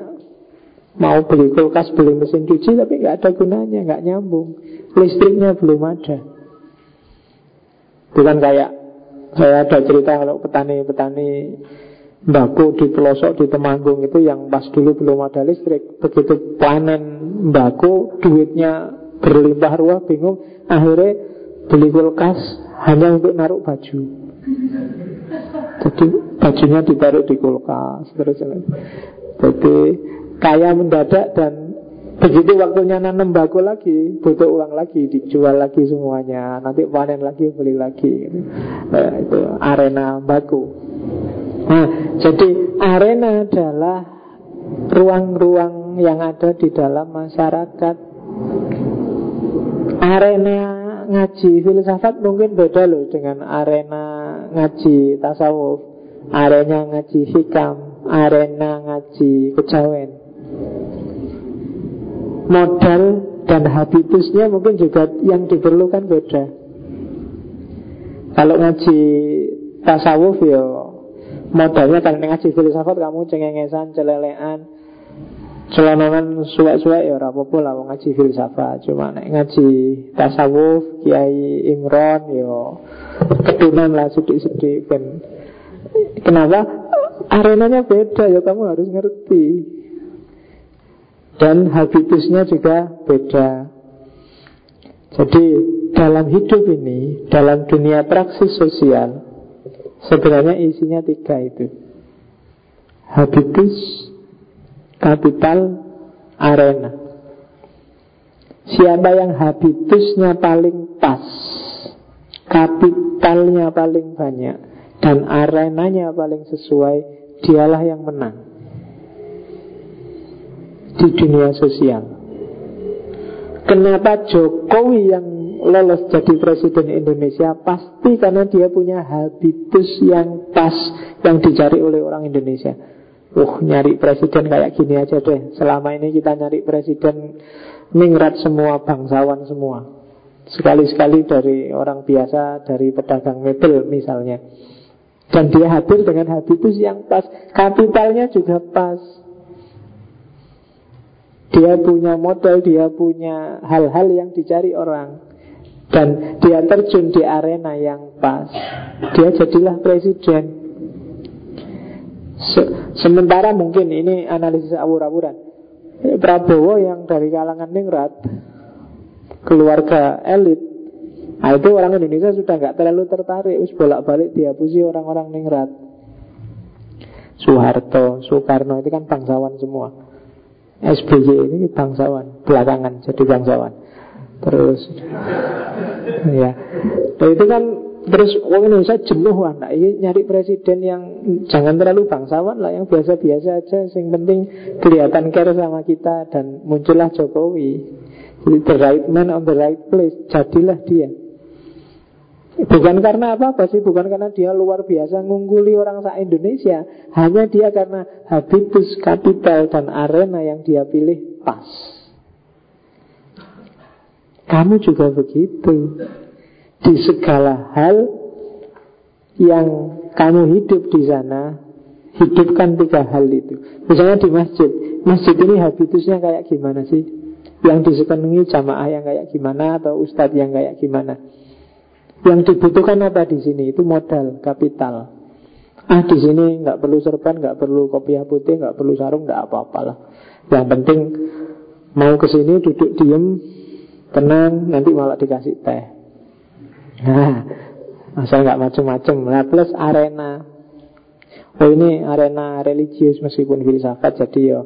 Speaker 1: mau beli kulkas, beli mesin cuci, tapi nggak ada gunanya, nggak nyambung. Listriknya belum ada. Bukan kayak saya ada cerita kalau petani-petani Mbako di pelosok di Temanggung itu yang pas dulu belum ada listrik Begitu panen mbako duitnya berlimpah ruah bingung. Akhirnya beli kulkas hanya untuk naruh baju. Jadi bajunya ditaruh di kulkas terus Jadi kaya mendadak dan begitu waktunya nanam mbako lagi butuh uang lagi dijual lagi semuanya. Nanti panen lagi beli lagi. Nah, itu arena mbako Nah, jadi arena adalah ruang-ruang yang ada di dalam masyarakat. Arena ngaji filsafat mungkin beda loh dengan arena ngaji tasawuf, arena ngaji hikam, arena ngaji kejawen. Modal dan habitusnya mungkin juga yang diperlukan beda. Kalau ngaji tasawuf ya modalnya kan ngaji filsafat kamu cengengesan, celelean, celananan suwek-suwek ya rapopo lah ngaji filsafat. Cuma nek ngaji tasawuf, Kiai Imron ya ketunan lah sedikit-sedikit kan. Kenapa? Arenanya beda ya kamu harus ngerti. Dan habitusnya juga beda. Jadi dalam hidup ini, dalam dunia praksis sosial, Sebenarnya isinya tiga itu Habitus Kapital Arena. Siapa yang habitusnya paling pas? Kapitalnya paling banyak Dan arenanya paling sesuai Dialah yang menang. Di dunia sosial. Kenapa Jokowi yang lolos jadi presiden Indonesia? Pasti karena dia punya habitus yang pas yang dicari oleh orang Indonesia. Uh, nyari presiden kayak gini aja deh. Selama ini kita nyari presiden ningrat semua bangsawan semua. Sekali-sekali dari orang biasa, dari pedagang mebel misalnya. Dan dia hadir dengan habitus yang pas. Kapitalnya juga pas. Dia punya modal, dia punya hal-hal yang dicari orang. Dan dia terjun di arena yang pas Dia jadilah presiden Se Sementara mungkin ini analisis awur-awuran. Prabowo yang dari kalangan ningrat Keluarga elit Nah itu orang Indonesia sudah nggak terlalu tertarik. Us bolak-balik dihapusi orang-orang ningrat. Soeharto, Soekarno itu kan bangsawan semua. SBY ini bangsawan Belakangan jadi bangsawan. Terus ya. Nah, itu kan terus orang Indonesia jenuh ini nyari presiden yang jangan terlalu bangsawan lah yang biasa-biasa aja. Yang penting kelihatan care sama kita dan muncullah Jokowi. The right man on the right place jadilah dia. Bukan karena apa-apa sih Bukan karena dia luar biasa ngungguli orang sa Indonesia. Hanya dia karena habitus, kapital, dan arena yang dia pilih pas. Kamu juga begitu. Di segala hal yang kamu hidup di sana, hidupkan tiga hal itu. Misalnya di masjid, masjid ini habitusnya kayak gimana sih? Yang disepenuhi jamaah yang kayak gimana atau ustadz yang kayak gimana? Yang dibutuhkan apa di sini? Itu modal, kapital. Ah di sini nggak perlu serban, nggak perlu kopiah putih, nggak perlu sarung, nggak apa-apalah. Yang penting mau ke sini duduk diem, Tenang, nanti malah dikasih teh. Nah, nggak macem-macem. Nah, plus arena. Oh ini arena religius meskipun filsafat jadi yo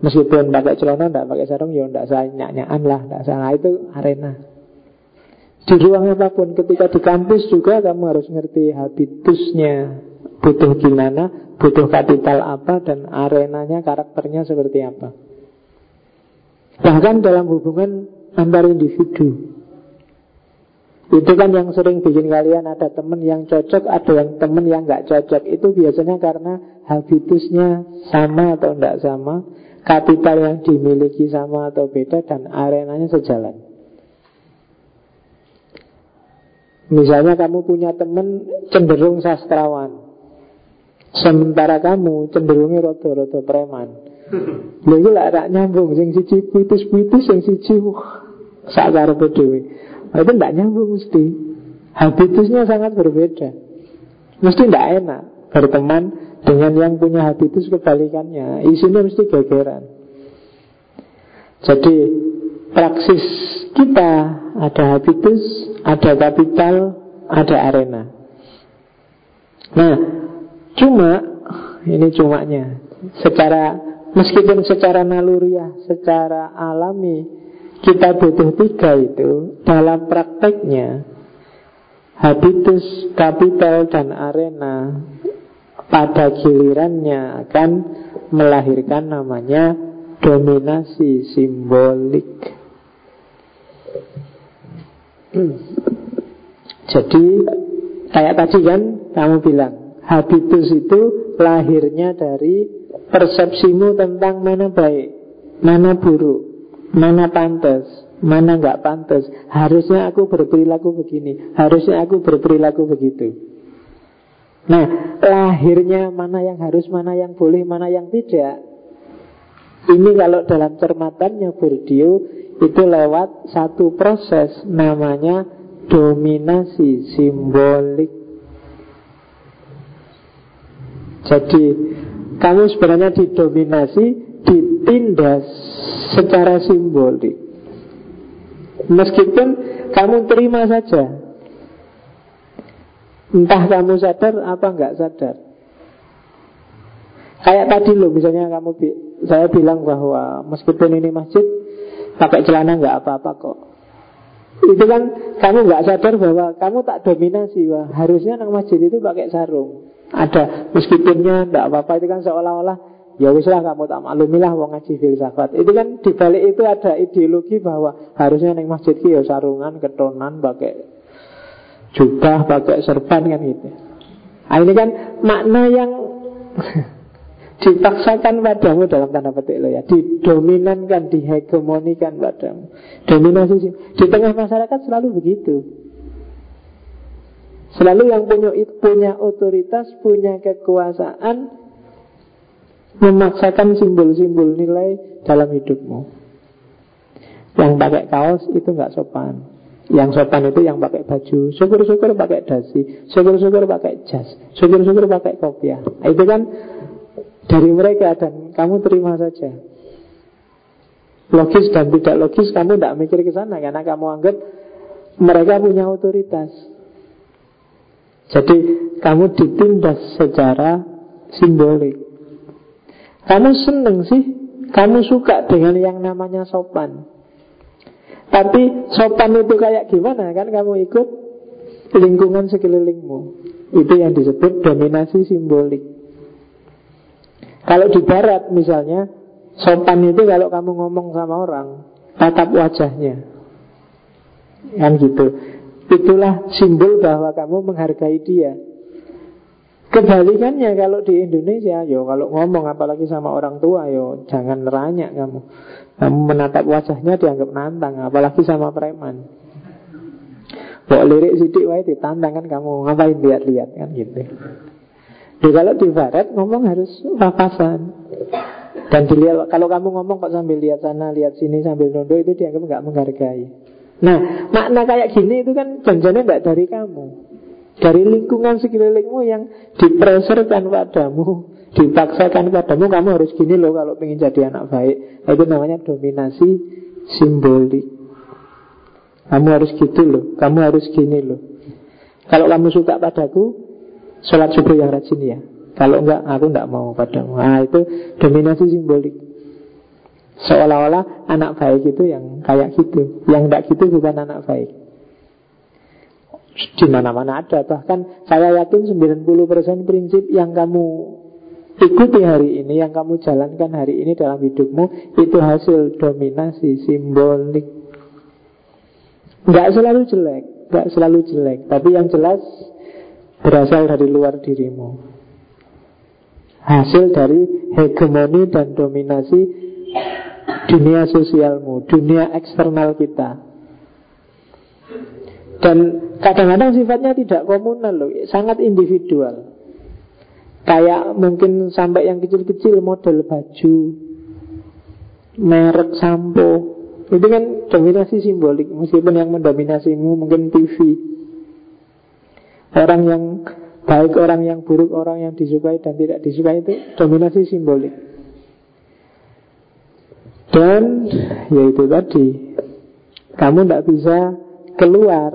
Speaker 1: meskipun pakai celana nggak pakai sarung yo nggak saya nyanyian lah nggak salah itu arena. Di ruang apa pun, ketika di kampus juga kamu harus ngerti habitusnya butuh gimana, butuh kapital apa, dan arenanya, karakternya seperti apa. Bahkan dalam hubungan antar individu. Itu kan yang sering bikin kalian ada teman yang cocok, ada yang teman yang nggak cocok. Itu biasanya karena habitusnya sama atau tidak sama, kapital yang dimiliki sama atau beda, dan arenanya sejalan. Misalnya kamu punya teman cenderung sastrawan Sementara kamu cenderungnya roto-roto preman Lha iki lak nyambung sing siji putus-putus sing siji sakar. Nah, itu tidak nyambung mesti. Habitusnya sangat berbeda. Mesti tidak enak berteman dengan yang punya habitus kebalikannya. Isinya mesti gegeran. Jadi praksis kita ada habitus, ada kapital, ada arena. Nah, cuma ini cumanya secara meskipun secara naluriah, secara alami kita butuh tiga itu dalam prakteknya habitus, kapital dan arena pada gilirannya akan melahirkan namanya dominasi simbolik. Jadi kayak tadi kan kamu bilang Habitus itu lahirnya dari persepsimu tentang mana baik Mana buruk Mana pantas? Mana nggak pantas? Harusnya aku berperilaku begini. Harusnya aku berperilaku begitu. Nah lahirnya mana yang harus Mana yang boleh Mana yang tidak. Ini kalau dalam cermatannya Bourdieu Itu lewat satu proses Namanya dominasi simbolik. Jadi kamu sebenarnya didominasi, ditindas secara simbolik. Meskipun kamu terima saja, entah kamu sadar apa enggak sadar. Kayak tadi loh, misalnya kamu saya bilang bahwa meskipun ini masjid pakai celana nggak apa-apa kok. Itu kan kamu nggak sadar bahwa kamu tak dominasi wah harusnya nang masjid itu pakai sarung. Ada meskipunnya nggak apa-apa itu kan seolah-olah ya wis lah kamu tak maklumilah wong ngaji filsafat. Itu kan di balik itu ada ideologi bahwa harusnya nang masjid itu ya sarungan, ketonan, pakai jubah, pakai serban kan gitu. Nah, ini kan makna yang dipaksakan padamu dalam tanda petik lo ya didominankan dihegemonikan padamu dominasi di tengah masyarakat selalu begitu selalu yang punya punya otoritas punya kekuasaan memaksakan simbol-simbol nilai dalam hidupmu yang pakai kaos itu nggak sopan yang sopan itu yang pakai baju syukur-syukur pakai dasi syukur-syukur pakai jas syukur-syukur pakai kopiah nah, itu kan dari mereka dan kamu terima saja. Logis dan tidak logis kamu tidak mikir ke sana karena kamu anggap mereka punya otoritas. Jadi kamu ditindas secara simbolik. Kamu seneng sih, kamu suka dengan yang namanya sopan. Tapi sopan itu kayak gimana kan kamu ikut lingkungan sekelilingmu. Itu yang disebut dominasi simbolik. Kalau di barat misalnya Sopan itu kalau kamu ngomong sama orang Tatap wajahnya Kan gitu Itulah simbol bahwa kamu menghargai dia Kebalikannya kalau di Indonesia Yo kalau ngomong apalagi sama orang tua Yo jangan neranyak kamu. Kamu menatap wajahnya dianggap nantang Apalagi sama preman. Bawa lirik sidik wae ditantang kan kamu Ngapain lihat-lihat kan gitu. Ya, kalau di barat ngomong harus papasan Dan dilihat kalau kamu ngomong kok sambil lihat sana, lihat sini sambil nondo itu dianggap nggak menghargai. Nah, makna kayak gini itu kan janjinya nggak dari kamu, dari lingkungan sekelilingmu yang dipreserkan padamu, dipaksakan padamu, kamu harus gini loh kalau ingin jadi anak baik. Nah, itu namanya dominasi simbolik. Kamu harus gitu loh, kamu harus gini loh. Kalau kamu suka padaku, Sholat subuh yang rajin ya Kalau enggak aku enggak mau padamu Nah itu dominasi simbolik Seolah-olah anak baik itu yang kayak gitu Yang enggak gitu bukan anak baik Di mana-mana ada. Bahkan saya yakin 90% prinsip yang kamu ikuti hari ini Yang kamu jalankan hari ini dalam hidupmu Itu hasil dominasi simbolik. Nggak selalu jelek Nggak selalu jelek Tapi yang jelas berasal dari luar dirimu. Hasil dari hegemoni dan dominasi dunia sosialmu, dunia eksternal kita. Dan kadang-kadang sifatnya tidak komunal loh, sangat individual. Kayak mungkin sampai yang kecil-kecil model baju, merek sampo. Itu kan dominasi simbolik, meskipun yang mendominasimu mungkin TV. Orang yang Baik orang yang buruk, orang yang disukai dan tidak disukai itu dominasi simbolik. Dan yaitu tadi, kamu tidak bisa keluar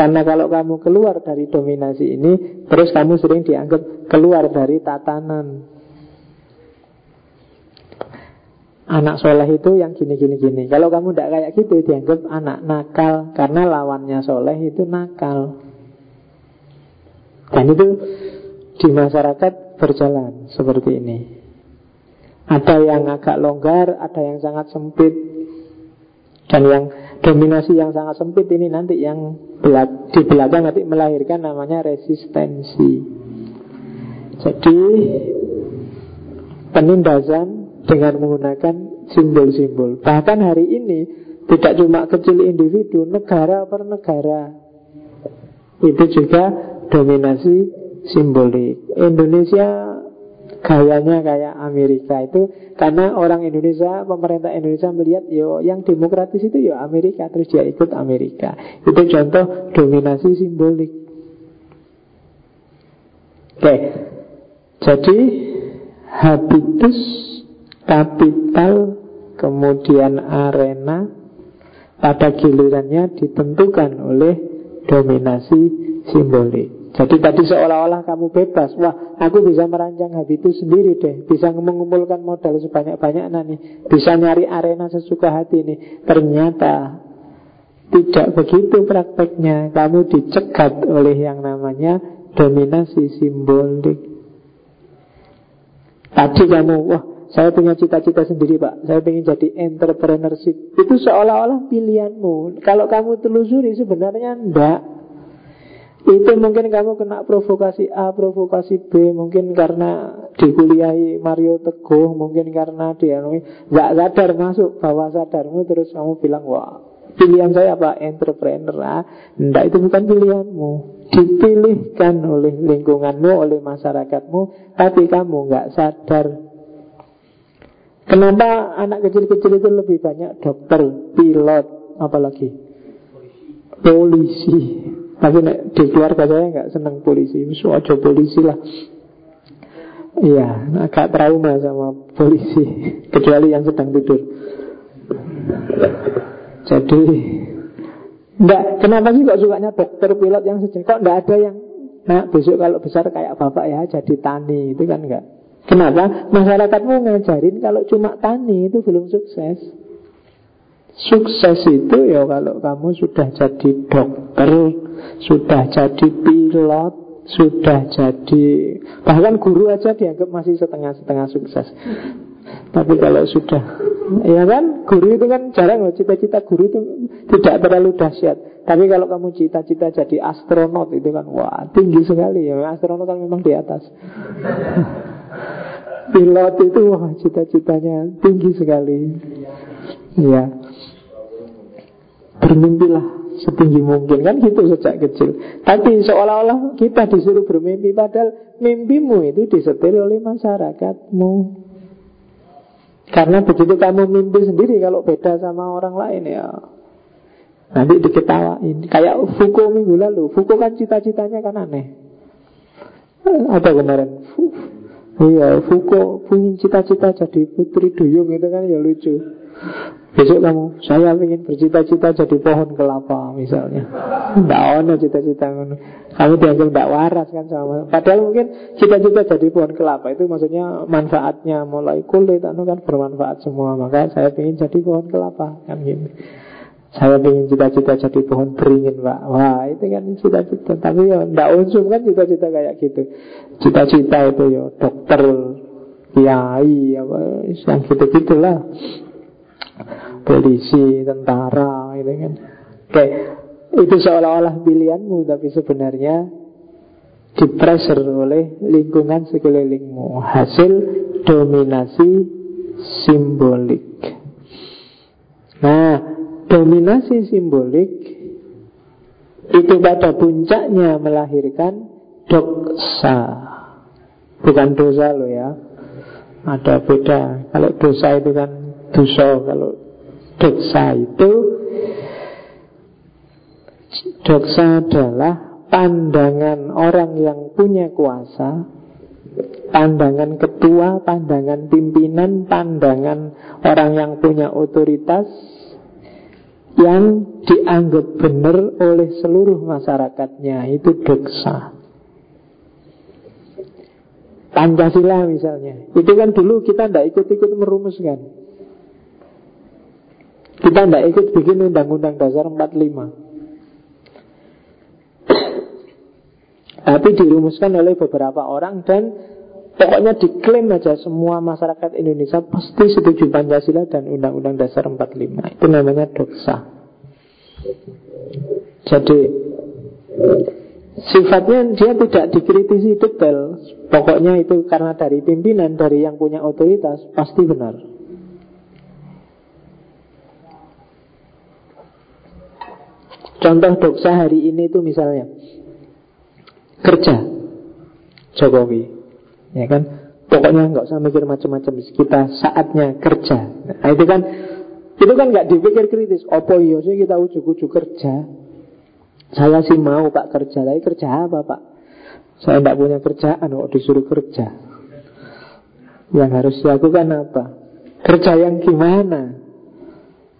Speaker 1: karena kalau kamu keluar dari dominasi ini, terus kamu sering dianggap keluar dari tatanan. Anak soleh itu yang gini-gini gini. Kalau kamu tidak kayak gitu, dianggap anak nakal karena lawannya soleh itu nakal. Dan itu di masyarakat berjalan seperti ini. Ada yang agak longgar, ada yang sangat sempit. Dan yang dominasi yang sangat sempit ini nanti yang di belakang nanti melahirkan namanya resistensi. Jadi penindasan dengan menggunakan simbol-simbol. Bahkan hari ini tidak cuma kecil individu, negara per negara itu juga dominasi simbolik. Indonesia gayanya kayak Amerika itu karena orang Indonesia, pemerintah Indonesia melihat yo yang demokratis itu yo Amerika terus dia ikut Amerika. Itu contoh dominasi simbolik. Oke. Jadi habitus kapital kemudian arena pada gilirannya ditentukan oleh dominasi simbolik. Jadi tadi seolah-olah kamu bebas. Wah aku bisa merancang habitus sendiri deh. Bisa mengumpulkan modal sebanyak-banyaknya nih. Bisa nyari arena sesuka hati nih. Ternyata Tidak begitu prakteknya. Kamu dicegat oleh yang namanya Dominasi simbolik. Tadi kamu Wah saya punya cita-cita sendiri pak. Saya ingin jadi entrepreneurship. Itu seolah-olah pilihanmu. Kalau kamu telusuri sebenarnya enggak itu mungkin kamu kena provokasi A, provokasi B Mungkin karena dikuliahi Mario Teguh Mungkin karena dia nggak sadar masuk bawah sadarmu Terus kamu bilang, wah pilihan saya apa? Entrepreneur ah. Enggak, itu bukan pilihanmu. Dipilihkan oleh lingkunganmu, oleh masyarakatmu Tapi kamu nggak sadar. Kenapa anak kecil-kecil itu lebih banyak dokter, pilot, apalagi? Polisi tapi di keluarga saya nggak senang polisi. Aja polisi lah. Iya, agak trauma sama polisi. Kecuali yang sedang tidur. Jadi Enggak, kenapa sih kok sukanya dokter pilot yang sejenis Kok enggak ada yang Nah besok kalau besar kayak bapak ya jadi tani. Itu kan enggak Kenapa? Masyarakatmu ngajarin kalau cuma tani itu belum sukses Sukses itu ya kalau kamu sudah jadi dokter, sudah jadi pilot, sudah jadi bahkan guru aja dianggap masih setengah-setengah sukses. Tapi kalau sudah Ya kan, guru itu kan jarang loh Cita-cita guru itu tidak terlalu dahsyat. Tapi kalau kamu cita-cita jadi astronot Itu kan, wah tinggi sekali ya. Astronot kan memang di atas. Pilot itu, wah cita-citanya tinggi sekali. Ya Bermimpilah setinggi mungkin. Kan gitu sejak kecil. Tapi seolah-olah kita disuruh bermimpi Padahal mimpimu itu disetir oleh masyarakatmu. Karena begitu kamu mimpi sendiri Kalau beda sama orang lain ya. Nanti diketawain. Kayak Fuko minggu lalu. Fuko kan cita-citanya kan aneh. Ada kemarin? Iya, Fuko punya cita-cita jadi putri duyung itu kan ya lucu. Besok kamu, saya ingin bercita-cita jadi pohon kelapa misalnya. Tidak ada cita-cita Kamu dianggap tidak waras kan sama. Padahal mungkin cita-cita jadi pohon kelapa itu maksudnya manfaatnya mulai kulit, anu kan bermanfaat semua. Maka saya ingin jadi pohon kelapa kan gini. Saya ingin cita-cita jadi pohon beringin pak Wah itu kan cita-cita Tapi ya tidak unsur kan cita-cita kayak gitu Cita-cita itu ya dokter Kiai apa Yang gitu-gitulah Polisi, tentara gitu kan Oke Itu seolah-olah pilihanmu Tapi sebenarnya Dipressure oleh lingkungan sekelilingmu Hasil dominasi simbolik Nah dominasi simbolik itu pada puncaknya melahirkan doksa. Bukan dosa lo ya. Ada beda. Kalau dosa itu kan dosa. Kalau doksa itu doksa adalah pandangan orang yang punya kuasa pandangan ketua, pandangan pimpinan, pandangan orang yang punya otoritas yang dianggap benar oleh seluruh masyarakatnya itu doksa. Pancasila misalnya, itu kan dulu kita tidak ikut-ikut merumuskan. Kita tidak ikut bikin undang-undang dasar 45. Tapi dirumuskan oleh beberapa orang dan pokoknya diklaim aja semua masyarakat Indonesia pasti setuju Pancasila dan Undang-Undang Dasar 45. Itu namanya doksa. Jadi sifatnya dia tidak dikritisi detail. Pokoknya itu karena dari pimpinan, dari yang punya otoritas pasti benar. Contoh doksa hari ini itu misalnya kerja Jokowi, ya kan? Pokoknya nggak usah mikir macam-macam kita saatnya kerja. Nah, itu kan itu kan nggak dipikir kritis. Apa iya sih kita ujuk-ujuk kerja? Saya sih mau pak kerja, tapi kerja apa pak? Saya tidak punya kerjaan kok disuruh kerja. Yang harus dilakukan apa? Kerja yang gimana?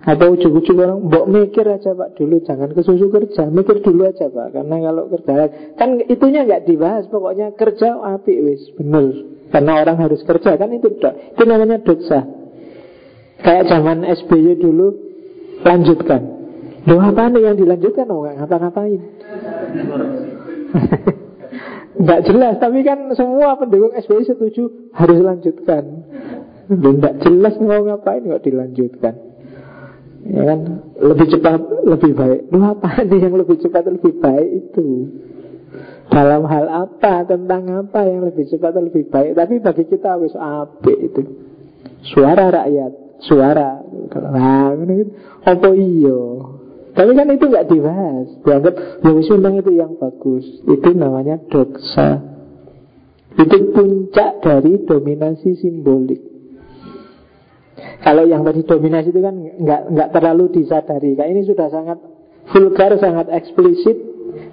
Speaker 1: Apa ujuk-ujuk orang Mbok mikir aja pak dulu Jangan kesusu kerja Mikir dulu aja pak Karena kalau kerja Kan itunya nggak dibahas Pokoknya kerja api wis Bener. Karena orang harus kerja Kan itu Itu namanya dosa. Kayak zaman SBY dulu Lanjutkan. Loh apa nih yang dilanjutkan? Oh nggak ngapa-ngapain. Nggak jelas Tapi kan semua pendukung SBY setuju Harus lanjutkan. Loh nggak jelas mau ngapain Kok dilanjutkan Ya kan Lebih cepat Lebih baik Loh apa nih yang lebih cepat Lebih baik itu dalam hal apa, tentang apa yang lebih cepat lebih baik Tapi bagi kita wis ape itu Suara rakyat suara. Nah, gitu. apa iyo? Tapi kan itu nggak dibahas. Dianggap yang memang itu yang bagus. Itu namanya doksa. Itu puncak dari dominasi simbolik. Kalau yang tadi dominasi itu kan nggak nggak terlalu disadari. Kayak ini sudah sangat vulgar, sangat eksplisit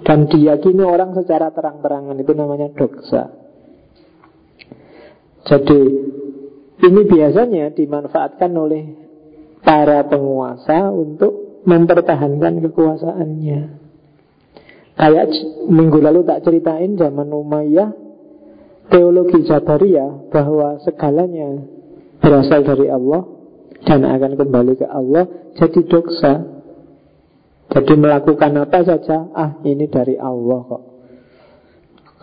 Speaker 1: dan diyakini orang secara terang-terangan itu namanya doksa. Jadi ini biasanya dimanfaatkan oleh para penguasa untuk mempertahankan kekuasaannya. Kayak minggu lalu tak ceritain zaman Umayyah teologi Jabariyah bahwa segalanya berasal dari Allah dan akan kembali ke Allah jadi doksa. Jadi melakukan apa saja, ah ini dari Allah kok.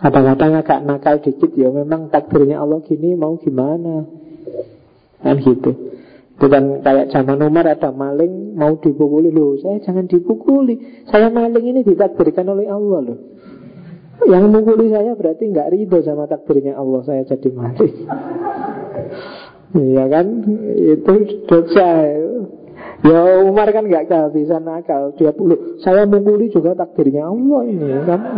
Speaker 1: Kadang-kadang agak nakal dikit ya memang takdirnya Allah gini mau gimana. Kan gitu Bukan kayak zaman Umar ada maling Mau dipukuli loh Saya jangan dipukuli Saya maling ini ditakdirkan oleh Allah loh Yang mukuli saya berarti nggak ridho sama takdirnya Allah Saya jadi maling Iya kan? Itu dosa Ya Umar kan nggak kehabisan nakal Dia puluh Saya mukuli juga takdirnya Allah ini kan?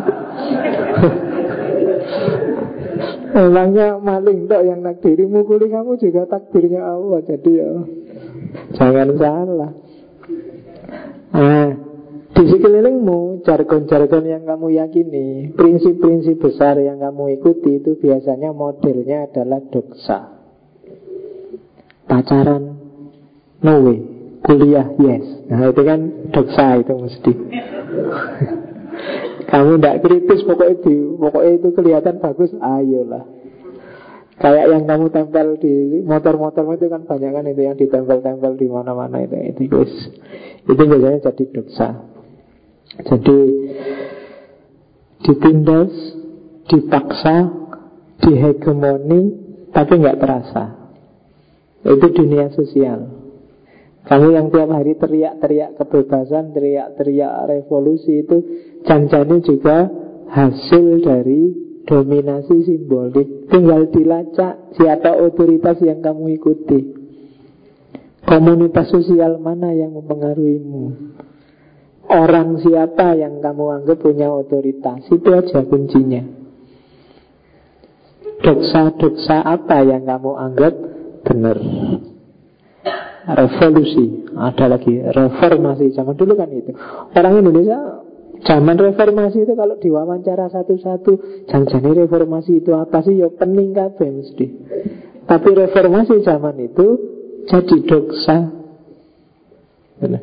Speaker 1: Emangnya maling dok yang nakdiri mukuli kamu juga takdirnya Allah Jadi ya. Jangan salah. Nah di sekelilingmu Jargon-jargon yang kamu yakini Prinsip-prinsip besar yang kamu ikuti Itu biasanya modelnya adalah doksa Pacaran No way Kuliah yes Nah itu kan doksa itu mesti kamu tidak kritis pokoknya itu, pokoknya itu kelihatan bagus, ayolah. Kayak yang kamu tempel di motor-motor itu kan banyak kan itu yang ditempel-tempel di mana-mana itu itu guys. Itu biasanya jadi dosa. Jadi ditindas, dipaksa, dihegemoni, tapi nggak terasa. Itu dunia sosial. Kamu yang tiap hari teriak-teriak kebebasan, teriak-teriak revolusi itu janjani juga hasil dari dominasi simbolik. Tinggal dilacak siapa otoritas yang kamu ikuti. Komunitas sosial mana yang mempengaruhimu? Orang siapa yang kamu anggap punya otoritas? Itu aja kuncinya. Doksa-doksa apa yang kamu anggap benar? revolusi. Ada lagi. Reformasi. Zaman dulu kan itu. Orang Indonesia zaman reformasi itu kalau diwawancara satu-satu jangan reformasi itu apa sih? Ya pening kabeh mesti. Tapi reformasi zaman itu jadi doksa. Benar.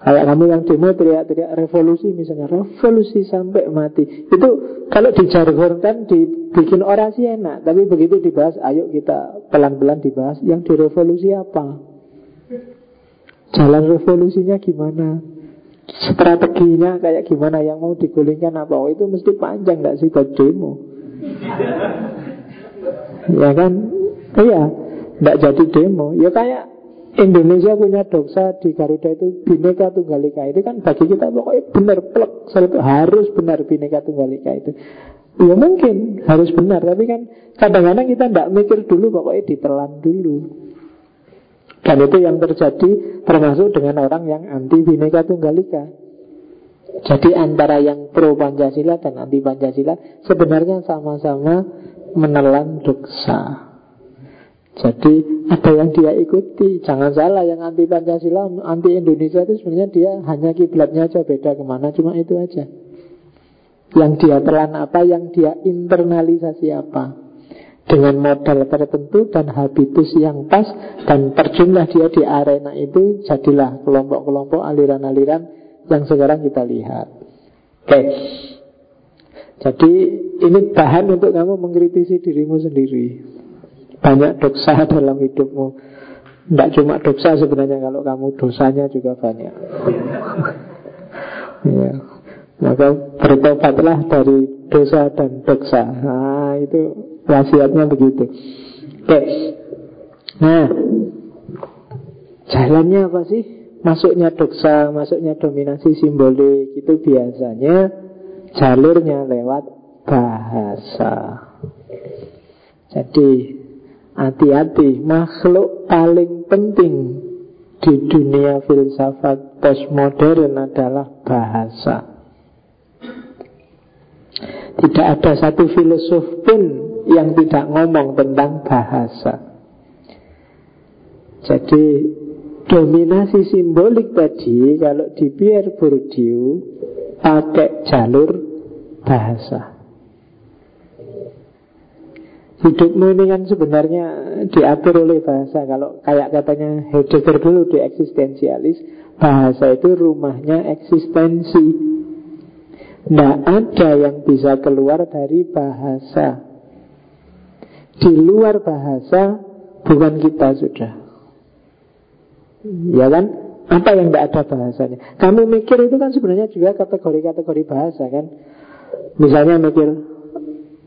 Speaker 1: Kayak kamu yang demo teriak-teriak revolusi misalnya Revolusi sampai mati Itu kalau dijargonkan dibikin orasi enak Tapi begitu dibahas Ayo kita pelan-pelan dibahas Yang direvolusi apa Jalan revolusinya gimana? Strateginya kayak gimana yang mau digulingkan apa? Oh, itu mesti panjang nggak sih buat demo? ya kan? Iya, nggak jadi demo. Ya kayak Indonesia punya dosa di Garuda itu Bineka Tunggal Ika itu kan bagi kita pokoknya benar plek harus benar Bineka Tunggal Ika itu Ya mungkin harus benar Tapi kan kadang-kadang kita tidak mikir dulu Pokoknya ditelan dulu dan itu yang terjadi termasuk dengan orang yang anti Bhinneka Tunggal Ika. Jadi antara yang pro Pancasila dan anti Pancasila sebenarnya sama-sama menelan doksa. Jadi ada yang dia ikuti Jangan salah yang anti Pancasila Anti Indonesia itu sebenarnya dia Hanya kiblatnya aja beda ke mana Cuma itu aja Yang dia telan apa Yang dia internalisasi apa dengan modal tertentu dan habitus yang pas dan terjunlah dia di arena itu jadilah kelompok-kelompok aliran-aliran yang sekarang kita lihat. Oke. Jadi ini bahan untuk kamu mengkritisi dirimu sendiri. Banyak doksa dalam hidupmu. Tidak cuma doksa sebenarnya kalau kamu dosanya juga banyak. ya. Maka bertobatlah dari dosa dan doksa. Nah, itu Wasiatnya begitu. Oke. Nah, jalannya apa sih? Masuknya doksa, masuknya dominasi simbolik itu biasanya jalurnya lewat bahasa. Jadi hati-hati makhluk paling penting di dunia filsafat postmodern adalah bahasa. Tidak ada satu filosof pun yang tidak ngomong tentang bahasa. Jadi dominasi simbolik tadi kalau di Pierre Bourdieu pakai jalur bahasa. Hidupmu ini kan sebenarnya diatur oleh bahasa Kalau kayak katanya Heidegger dulu di eksistensialis Bahasa itu rumahnya eksistensi Tidak ada yang bisa keluar dari bahasa di luar bahasa bukan kita sudah. Ya kan? Apa yang tidak ada bahasanya? Kamu mikir itu kan sebenarnya juga kategori-kategori bahasa kan? Misalnya mikir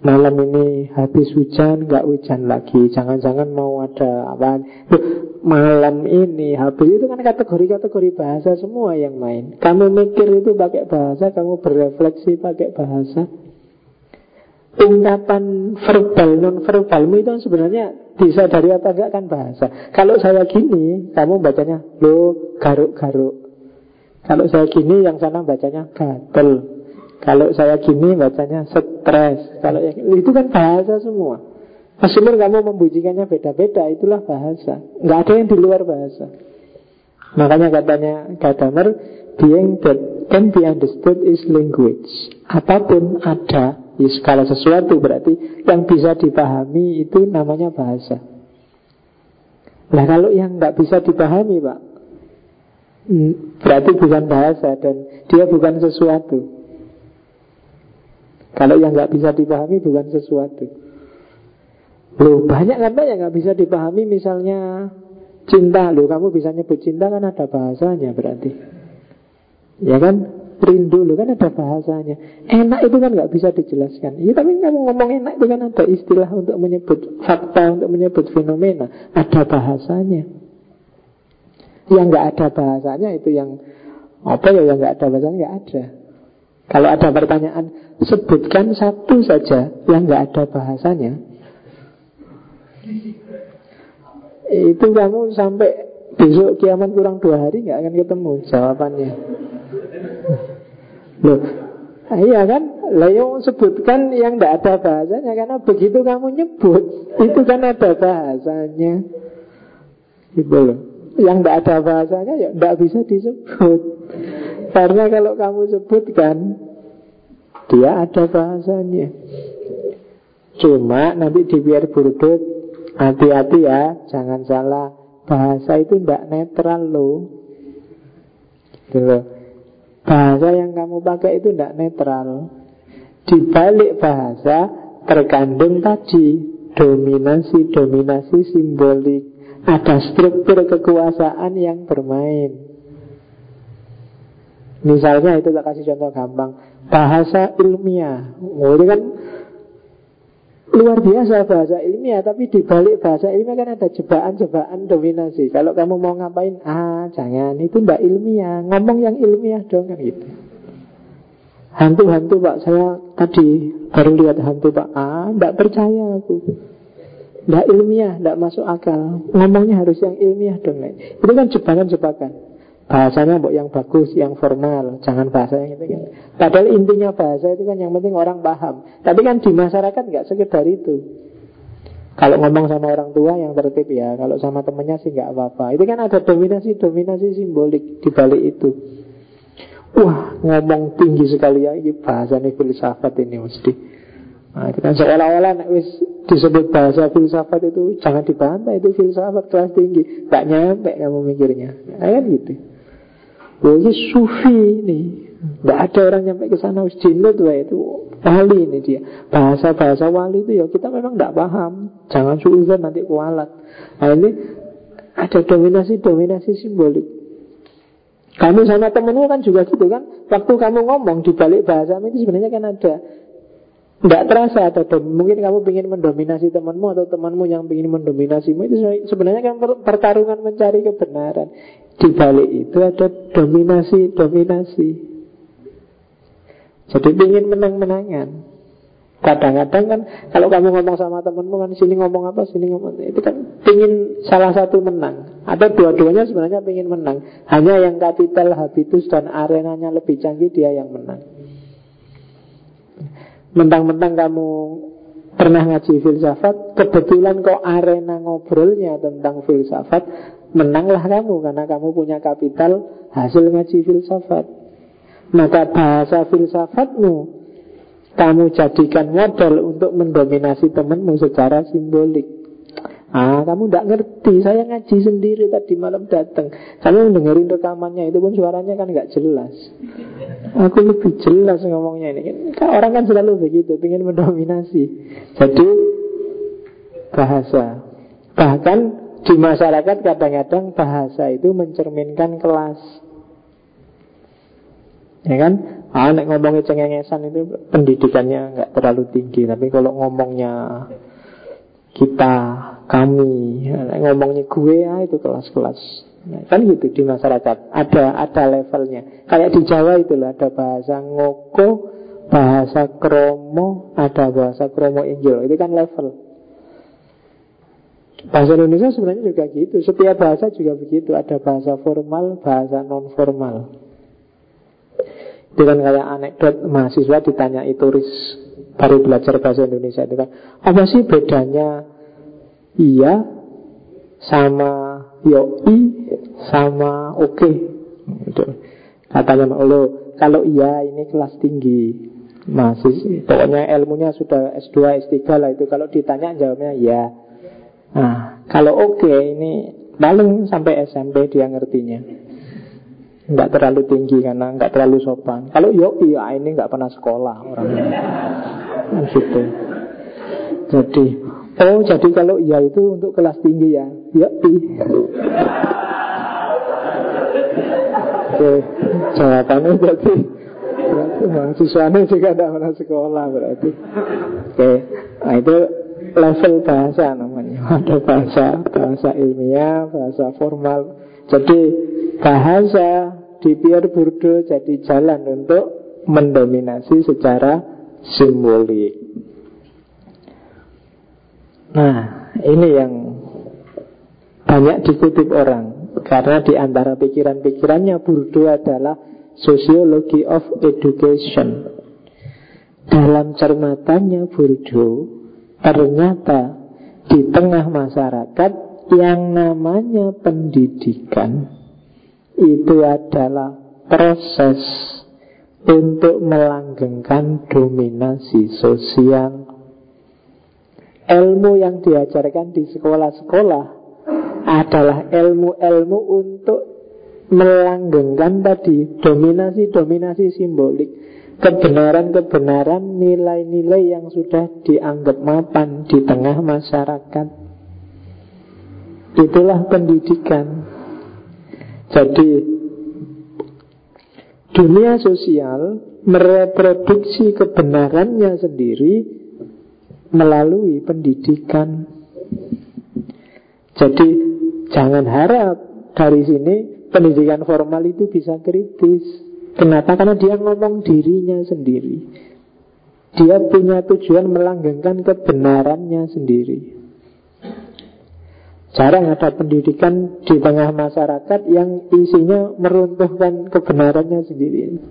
Speaker 1: malam ini habis hujan nggak hujan lagi jangan-jangan mau ada apa malam ini habis itu kan kategori-kategori bahasa semua yang main kamu mikir itu pakai bahasa kamu berefleksi pakai bahasa ungkapan verbal non verbalmu itu sebenarnya bisa dari apa enggak kan bahasa. Kalau saya gini, kamu bacanya lo garuk-garuk. Kalau saya gini, yang sana bacanya gatel. Kalau saya gini, bacanya stres. Kalau yang, itu kan bahasa semua. Meskipun kamu membunyikannya beda-beda, itulah bahasa. Nggak ada yang di luar bahasa. Makanya katanya Gadamer, being that can be understood is language. Apa pun ada Ya, skala sesuatu berarti yang bisa dipahami itu namanya bahasa. Nah kalau yang nggak bisa dipahami pak, hmm, berarti bukan bahasa dan dia bukan sesuatu. Kalau yang nggak bisa dipahami bukan sesuatu. Loh banyak kan yang nggak bisa dipahami? Misalnya cinta. Loh kamu bisa nyebut cinta kan ada bahasanya berarti. Ya kan? Rindu lo kan ada bahasanya. Enak itu kan nggak bisa dijelaskan. Ya tapi kamu ngomong enak itu kan ada istilah Untuk menyebut fakta Untuk menyebut fenomena. Ada bahasanya. Yang nggak ada bahasanya itu yang Apa ya yang nggak ada bahasanya? Nggak ada. Kalau ada pertanyaan Sebutkan satu saja Yang nggak ada bahasanya Itu kamu sampai Besok kiamat kurang dua hari nggak akan ketemu jawabannya Loh, iya kan? Lah sebutkan yang tidak ada bahasanya karena begitu kamu nyebut itu kan ada bahasanya. Gitu loh. Yang tidak ada bahasanya ya tidak bisa disebut. Karena kalau kamu sebutkan dia ada bahasanya. Cuma nanti di biar burdut hati-hati ya, jangan salah. Bahasa itu tidak netral loh. Gitu loh. Bahasa yang kamu pakai itu tidak netral Di balik bahasa terkandung tadi Dominasi-dominasi simbolik Ada struktur kekuasaan yang bermain Misalnya itu tak kasih contoh gampang Bahasa ilmiah. Oh, Itu kan luar biasa bahasa ilmiah tapi di balik bahasa ilmiah kan ada jebakan-jebakan dominasi. Kalau kamu mau ngapain? Ah jangan. Itu tidak ilmiah. Ngomong yang ilmiah dong kan gitu. Hantu-hantu pak. Saya tadi baru lihat hantu pak. Ah tidak percaya aku. Tidak ilmiah tidak masuk akal. Ngomongnya harus yang ilmiah dong itu kan jebakan-jebakan Bahasanya mbok yang bagus, yang formal. Jangan bahasa yang itu kan. Padahal intinya bahasa itu kan yang penting orang paham. Tapi kan di masyarakat nggak sekedar itu. Kalau ngomong sama orang tua yang tertib ya Kalau sama temennya sih nggak apa-apa. Itu kan ada dominasi-dominasi simbolik di balik itu. Wah ngomong tinggi sekali ya Ini bahasa nih filsafat ini mesti. Nah, itu kan seolah-olah disebut bahasa filsafat itu jangan dibantah itu filsafat kelas tinggi, gak nyampe kamu mikirnya, nah, kan gitu. Oh ini sufi ini. Tidak ada orang nyampe ke sana Jinut wah itu. Wali ini dia. Bahasa-bahasa wali itu ya kita memang tidak paham. Jangan suuzan nanti kualat. Nah ini ada dominasi-dominasi simbolik. Kamu sama temenmu kan juga gitu kan? Waktu kamu ngomong di balik bahasa itu sebenarnya kan ada tidak terasa atau mungkin kamu ingin mendominasi temanmu atau temanmu yang ingin mendominasimu itu sebenarnya kan pertarungan mencari kebenaran. Di balik itu ada dominasi-dominasi. Jadi ingin menang-menangan. Kadang-kadang kan kalau kamu ngomong sama temanmu kan sini ngomong apa, sini ngomong itu kan ingin salah satu menang atau dua-duanya sebenarnya ingin menang. Hanya yang kapital habitus dan arenanya lebih canggih dia yang menang. Mentang-mentang kamu pernah ngaji filsafat, kebetulan kok arena ngobrolnya tentang filsafat, menanglah kamu karena kamu punya kapital hasil ngaji filsafat. Maka bahasa filsafatmu kamu jadikan modal untuk mendominasi temanmu secara simbolik. Ah, kamu tidak ngerti. Saya ngaji sendiri tadi malam datang. Kamu dengerin rekamannya itu pun suaranya kan nggak jelas. Aku lebih jelas ngomongnya ini. Kan orang kan selalu begitu, ingin mendominasi. Jadi bahasa. Bahkan di masyarakat kadang-kadang bahasa itu mencerminkan kelas. Ya kan? Ah, ngomongnya cengengesan itu pendidikannya nggak terlalu tinggi. Tapi kalau ngomongnya kita, kami, ngomongnya gue ya itu kelas-kelas. Nah, kan gitu di masyarakat. Ada ada levelnya. Kayak di Jawa itu lah ada bahasa ngoko, bahasa kromo, ada bahasa kromo injil. Itu kan level. Bahasa Indonesia sebenarnya juga gitu. Setiap bahasa juga begitu. Ada bahasa formal, bahasa non formal. Itu kan kayak anekdot mahasiswa ditanya turis baru belajar bahasa Indonesia itu kan. Apa sih bedanya iya sama yoi sama oke? Okay. Katanya lo. Kalau iya ini kelas tinggi. Masih pokoknya ilmunya sudah S2 S3 lah itu. Kalau ditanya jawabnya ya nah kalau oke okay, ini paling sampai SMP dia ngertinya. Nggak terlalu tinggi karena nggak terlalu sopan. Kalau yo iya ini nggak pernah sekolah orangnya gitu. Jadi Oh, jadi kalau iya itu untuk kelas tinggi ya? Ya, Oke, jawabannya berarti Berarti mahasiswanya juga tidak pernah sekolah berarti. Oke, nah itu level bahasa namanya. Ada bahasa, bahasa ilmiah, bahasa formal. Jadi bahasa di Pierre Bourdieu jadi jalan untuk mendominasi secara simbolik Nah, ini yang banyak dikutip orang karena di antara pikiran-pikirannya Bourdieu adalah Sociology of Education. Dalam cermatannya Bourdieu, ternyata di tengah masyarakat yang namanya pendidikan itu adalah proses untuk melanggengkan dominasi sosial. Ilmu yang diajarkan di sekolah-sekolah adalah ilmu-ilmu untuk melanggengkan tadi dominasi-dominasi simbolik kebenaran-kebenaran nilai-nilai yang sudah dianggap mapan di tengah masyarakat. Itulah pendidikan. Jadi dunia sosial mereproduksi kebenarannya sendiri melalui pendidikan. Jadi jangan harap dari sini pendidikan formal itu bisa kritis. Kenapa? Karena dia ngomong dirinya sendiri. Dia punya tujuan melanggengkan kebenarannya sendiri. Jarang ada pendidikan di tengah masyarakat yang isinya meruntuhkan kebenarannya sendiri.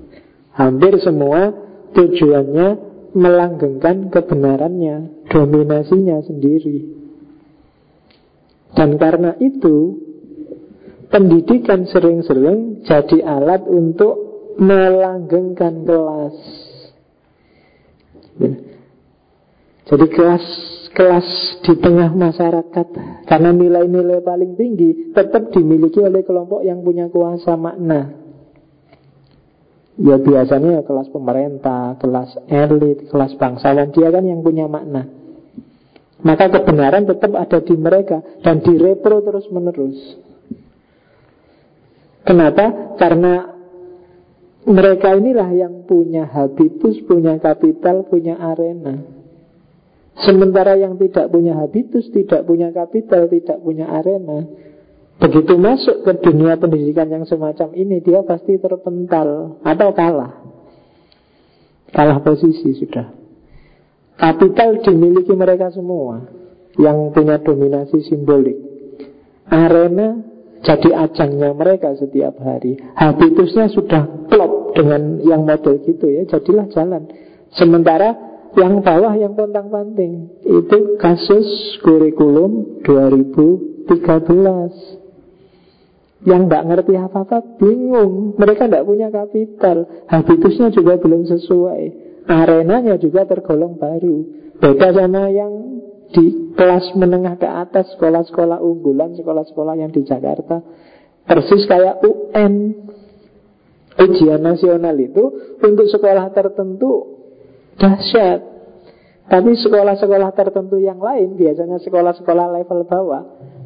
Speaker 1: Hampir semua tujuannya melanggengkan kebenarannya, dominasinya sendiri. Dan karena itu, pendidikan sering-sering jadi alat untuk melanggengkan kelas. Jadi kelas kelas di tengah masyarakat karena nilai-nilai paling tinggi tetap dimiliki oleh kelompok yang punya kuasa makna. Ya biasanya kelas pemerintah, kelas elit, kelas bangsawan Dia kan yang punya makna Maka kebenaran tetap ada di mereka Dan direpro terus menerus Kenapa? Karena mereka inilah yang punya habitus, punya kapital, punya arena Sementara yang tidak punya habitus, tidak punya kapital, tidak punya arena Begitu masuk ke dunia pendidikan yang semacam ini Dia pasti terpental Atau kalah. Kalah posisi sudah. Kapital dimiliki mereka semua Yang punya dominasi simbolik. Arena jadi ajangnya mereka setiap hari. Habitusnya sudah klop dengan yang model gitu ya Jadilah jalan. Sementara yang bawah yang pontang panting Itu kasus kurikulum 2013 yang nggak ngerti apa-apa bingung. Mereka nggak punya kapital. Habitusnya juga belum sesuai. Arenanya juga tergolong baru. Beda sama yang di kelas menengah ke atas, sekolah-sekolah unggulan, sekolah-sekolah yang di Jakarta. Persis kayak UN. Ujian nasional itu untuk sekolah tertentu dahsyat. Tapi sekolah-sekolah tertentu yang lain, biasanya sekolah-sekolah level bawah,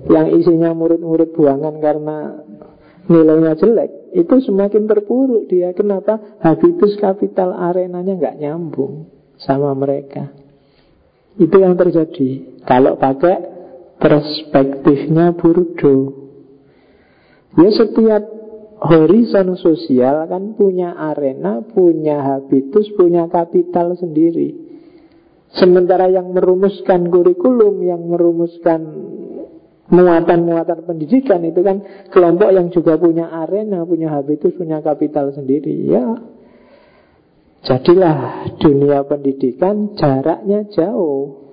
Speaker 1: yang isinya murid-murid buangan karena nilainya jelek, itu semakin terpuruk dia. Kenapa? Habitus kapital arenanya nggak nyambung sama mereka. Itu yang terjadi. Kalau pakai perspektifnya Burdo. Ya setiap horizon sosial kan punya arena, punya habitus, punya kapital sendiri. Sementara yang merumuskan kurikulum, yang merumuskan muatan-muatan pendidikan itu kan kelompok yang juga punya arena, punya habitus, punya kapital sendiri. Ya, jadilah dunia pendidikan jaraknya jauh.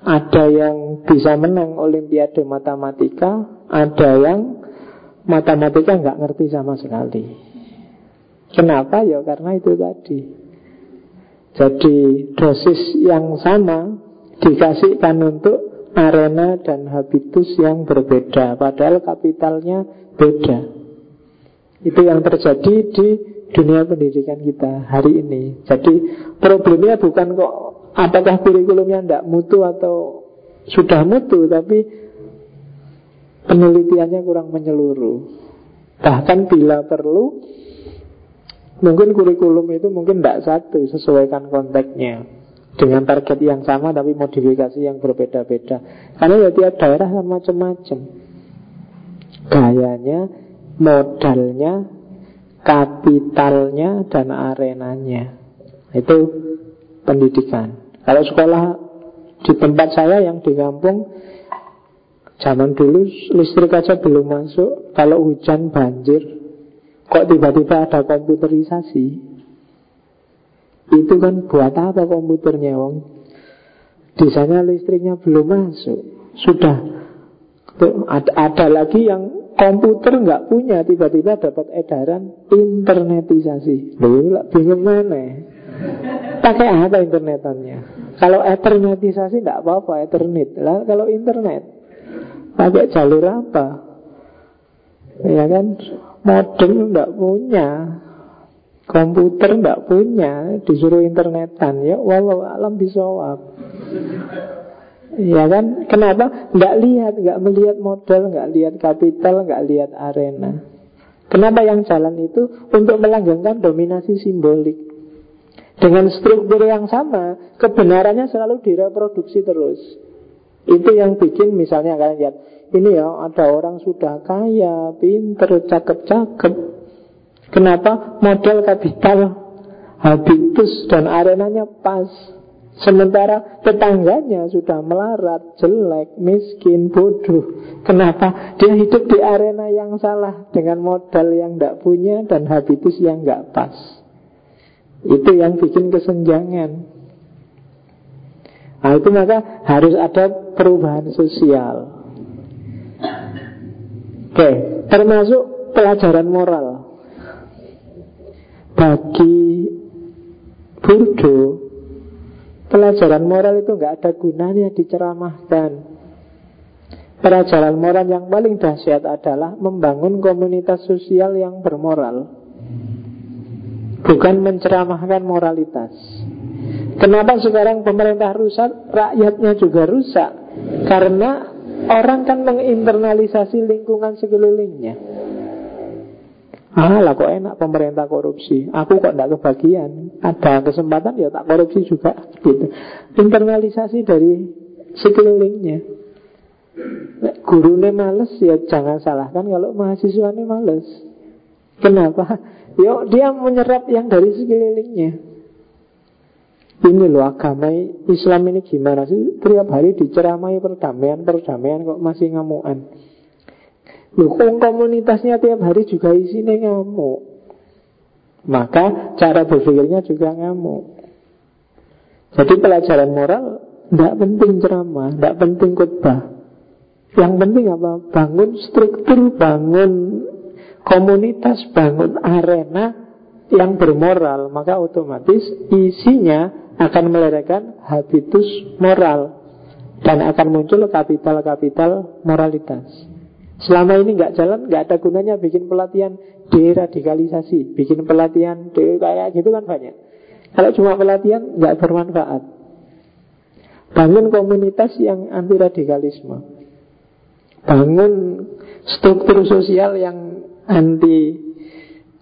Speaker 1: Ada yang bisa menang Olimpiade Matematika, ada yang matematika nggak ngerti sama sekali. Kenapa? Ya karena itu tadi. Jadi dosis yang sama dikasihkan untuk arena dan habitus yang berbeda Padahal kapitalnya beda Itu yang terjadi di dunia pendidikan kita hari ini Jadi problemnya bukan kok Apakah kurikulumnya tidak mutu atau sudah mutu tapi penelitiannya kurang menyeluruh. Bahkan bila perlu mungkin kurikulum itu mungkin tidak satu sesuaikan konteksnya dengan target yang sama tapi modifikasi yang berbeda-beda. Karena ya tiap daerah macam-macam. Gayanya, modalnya, kapitalnya dan arenanya. Itu pendidikan. Kalau sekolah di tempat saya yang di kampung Zaman dulu listrik aja belum masuk. Kalau hujan banjir Kok tiba-tiba ada komputerisasi? Itu kan buat apa komputernya wong? Di sana listriknya belum masuk. Sudah. Ada, lagi yang komputer nggak punya Tiba-tiba dapat edaran internetisasi. Loh, bingung mana? Pakai apa internetannya? Kalau ethernetisasi nggak apa-apa Ethernet. Lah Kalau internet Pakai jalur apa? Ya kan? Modem enggak punya. Komputer enggak punya. Disuruh internetan. Ya walau alam bisawab Ya kan? Kenapa? Enggak lihat Enggak melihat modal Enggak lihat kapital Enggak lihat arena. Kenapa yang jalan itu? Untuk melanggengkan dominasi simbolik. Dengan struktur yang sama Kebenarannya selalu direproduksi terus itu yang bikin misalnya kalian lihat Ini ya ada orang sudah kaya Pinter, cakep-cakep. Kenapa? Modal kapital Habitus dan arenanya pas. Sementara tetangganya sudah melarat, jelek, miskin, bodoh. Kenapa? Dia hidup di arena yang salah Dengan modal yang tidak punya dan habitus yang nggak pas. Itu yang bikin kesenjangan Nah itu maka harus ada perubahan sosial. Oke, termasuk pelajaran moral. Bagi Burdo Pelajaran moral itu nggak ada gunanya diceramahkan. Pelajaran moral yang paling dahsyat adalah membangun komunitas sosial yang bermoral. Bukan menceramahkan moralitas Kenapa sekarang pemerintah rusak, rakyatnya juga rusak? Karena orang kan menginternalisasi lingkungan sekelilingnya. Ah lah kok enak pemerintah korupsi Aku kok tidak kebagian Ada kesempatan ya tak korupsi juga gitu. Internalisasi dari sekelilingnya Gurunya males ya jangan salahkan kalau mahasiswanya males Kenapa? Yuk dia menyerap yang dari sekelilingnya ini loh agama Islam ini gimana sih? Tiap hari diceramai perdamaian-perdamaian Kok masih ngamuan Loh komunitasnya tiap hari juga isinya ngamuk? Maka cara berpikirnya juga ngamuk. Jadi pelajaran moral Tidak penting ceramah Tidak penting khutbah Yang penting apa? Bangun struktur Bangun komunitas Bangun arena yang bermoral. Maka otomatis isinya akan melahirkan habitus moral dan akan muncul kapital-kapital moralitas. Selama ini nggak jalan, nggak ada gunanya bikin pelatihan deradikalisasi, bikin pelatihan de kayak gitu kan banyak. Kalau cuma pelatihan nggak bermanfaat. Bangun komunitas yang anti radikalisme, bangun struktur sosial yang anti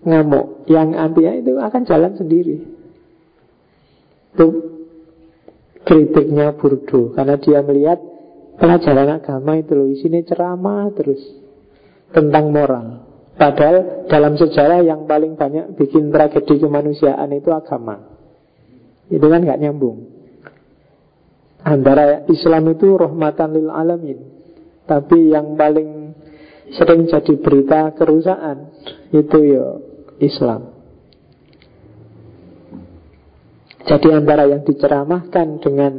Speaker 1: ngamuk, yang anti itu akan jalan sendiri. Itu kritiknya Burdo Karena dia melihat pelajaran agama itu loh Isinya ceramah terus Tentang moral. Padahal dalam sejarah yang paling banyak bikin tragedi kemanusiaan itu agama. Itu kan gak nyambung. Antara Islam itu rahmatan lil alamin. Tapi yang paling sering jadi berita kerusakan Itu ya Islam Jadi antara yang diceramahkan dengan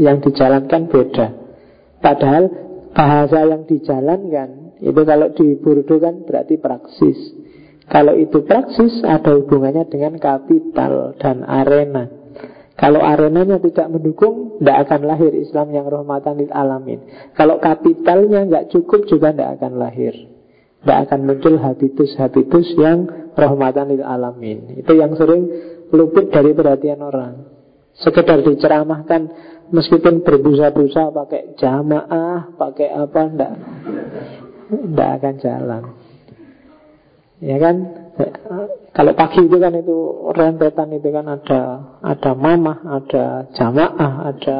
Speaker 1: yang dijalankan beda. Padahal bahasa yang dijalankan itu kalau di Burdo kan berarti praksis. Kalau itu praksis ada hubungannya dengan kapital dan arena. Kalau arenanya tidak mendukung, tidak akan lahir Islam yang rahmatan lil alamin. Kalau kapitalnya nggak cukup juga tidak akan lahir. Tidak akan muncul habitus-habitus yang rahmatan lil alamin. Itu yang sering luput dari perhatian orang. Sekedar diceramahkan Meskipun berbusa-busa pakai jamaah, pakai apa, ndak, ndak akan jalan. Ya kan? Kalau pagi itu kan itu rentetan itu kan ada ada mamah, ada jamaah, ada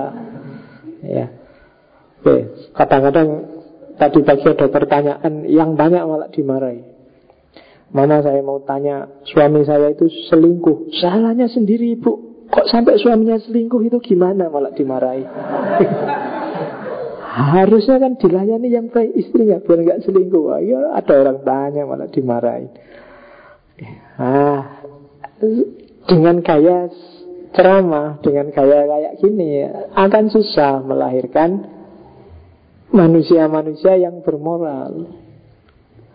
Speaker 1: ya. Oke, kadang-kadang tadi pagi ada pertanyaan yang banyak malah dimarahi. Mama saya mau tanya suami saya itu selingkuh. Salahnya sendiri ibu. Kok sampai suaminya selingkuh itu gimana malah dimarahi Harusnya kan dilayani yang baik istrinya Biar nggak selingkuh ya, Ada orang tanya malah dimarahi ah, Dengan gaya ceramah Dengan gaya kayak gini Akan susah melahirkan Manusia-manusia yang bermoral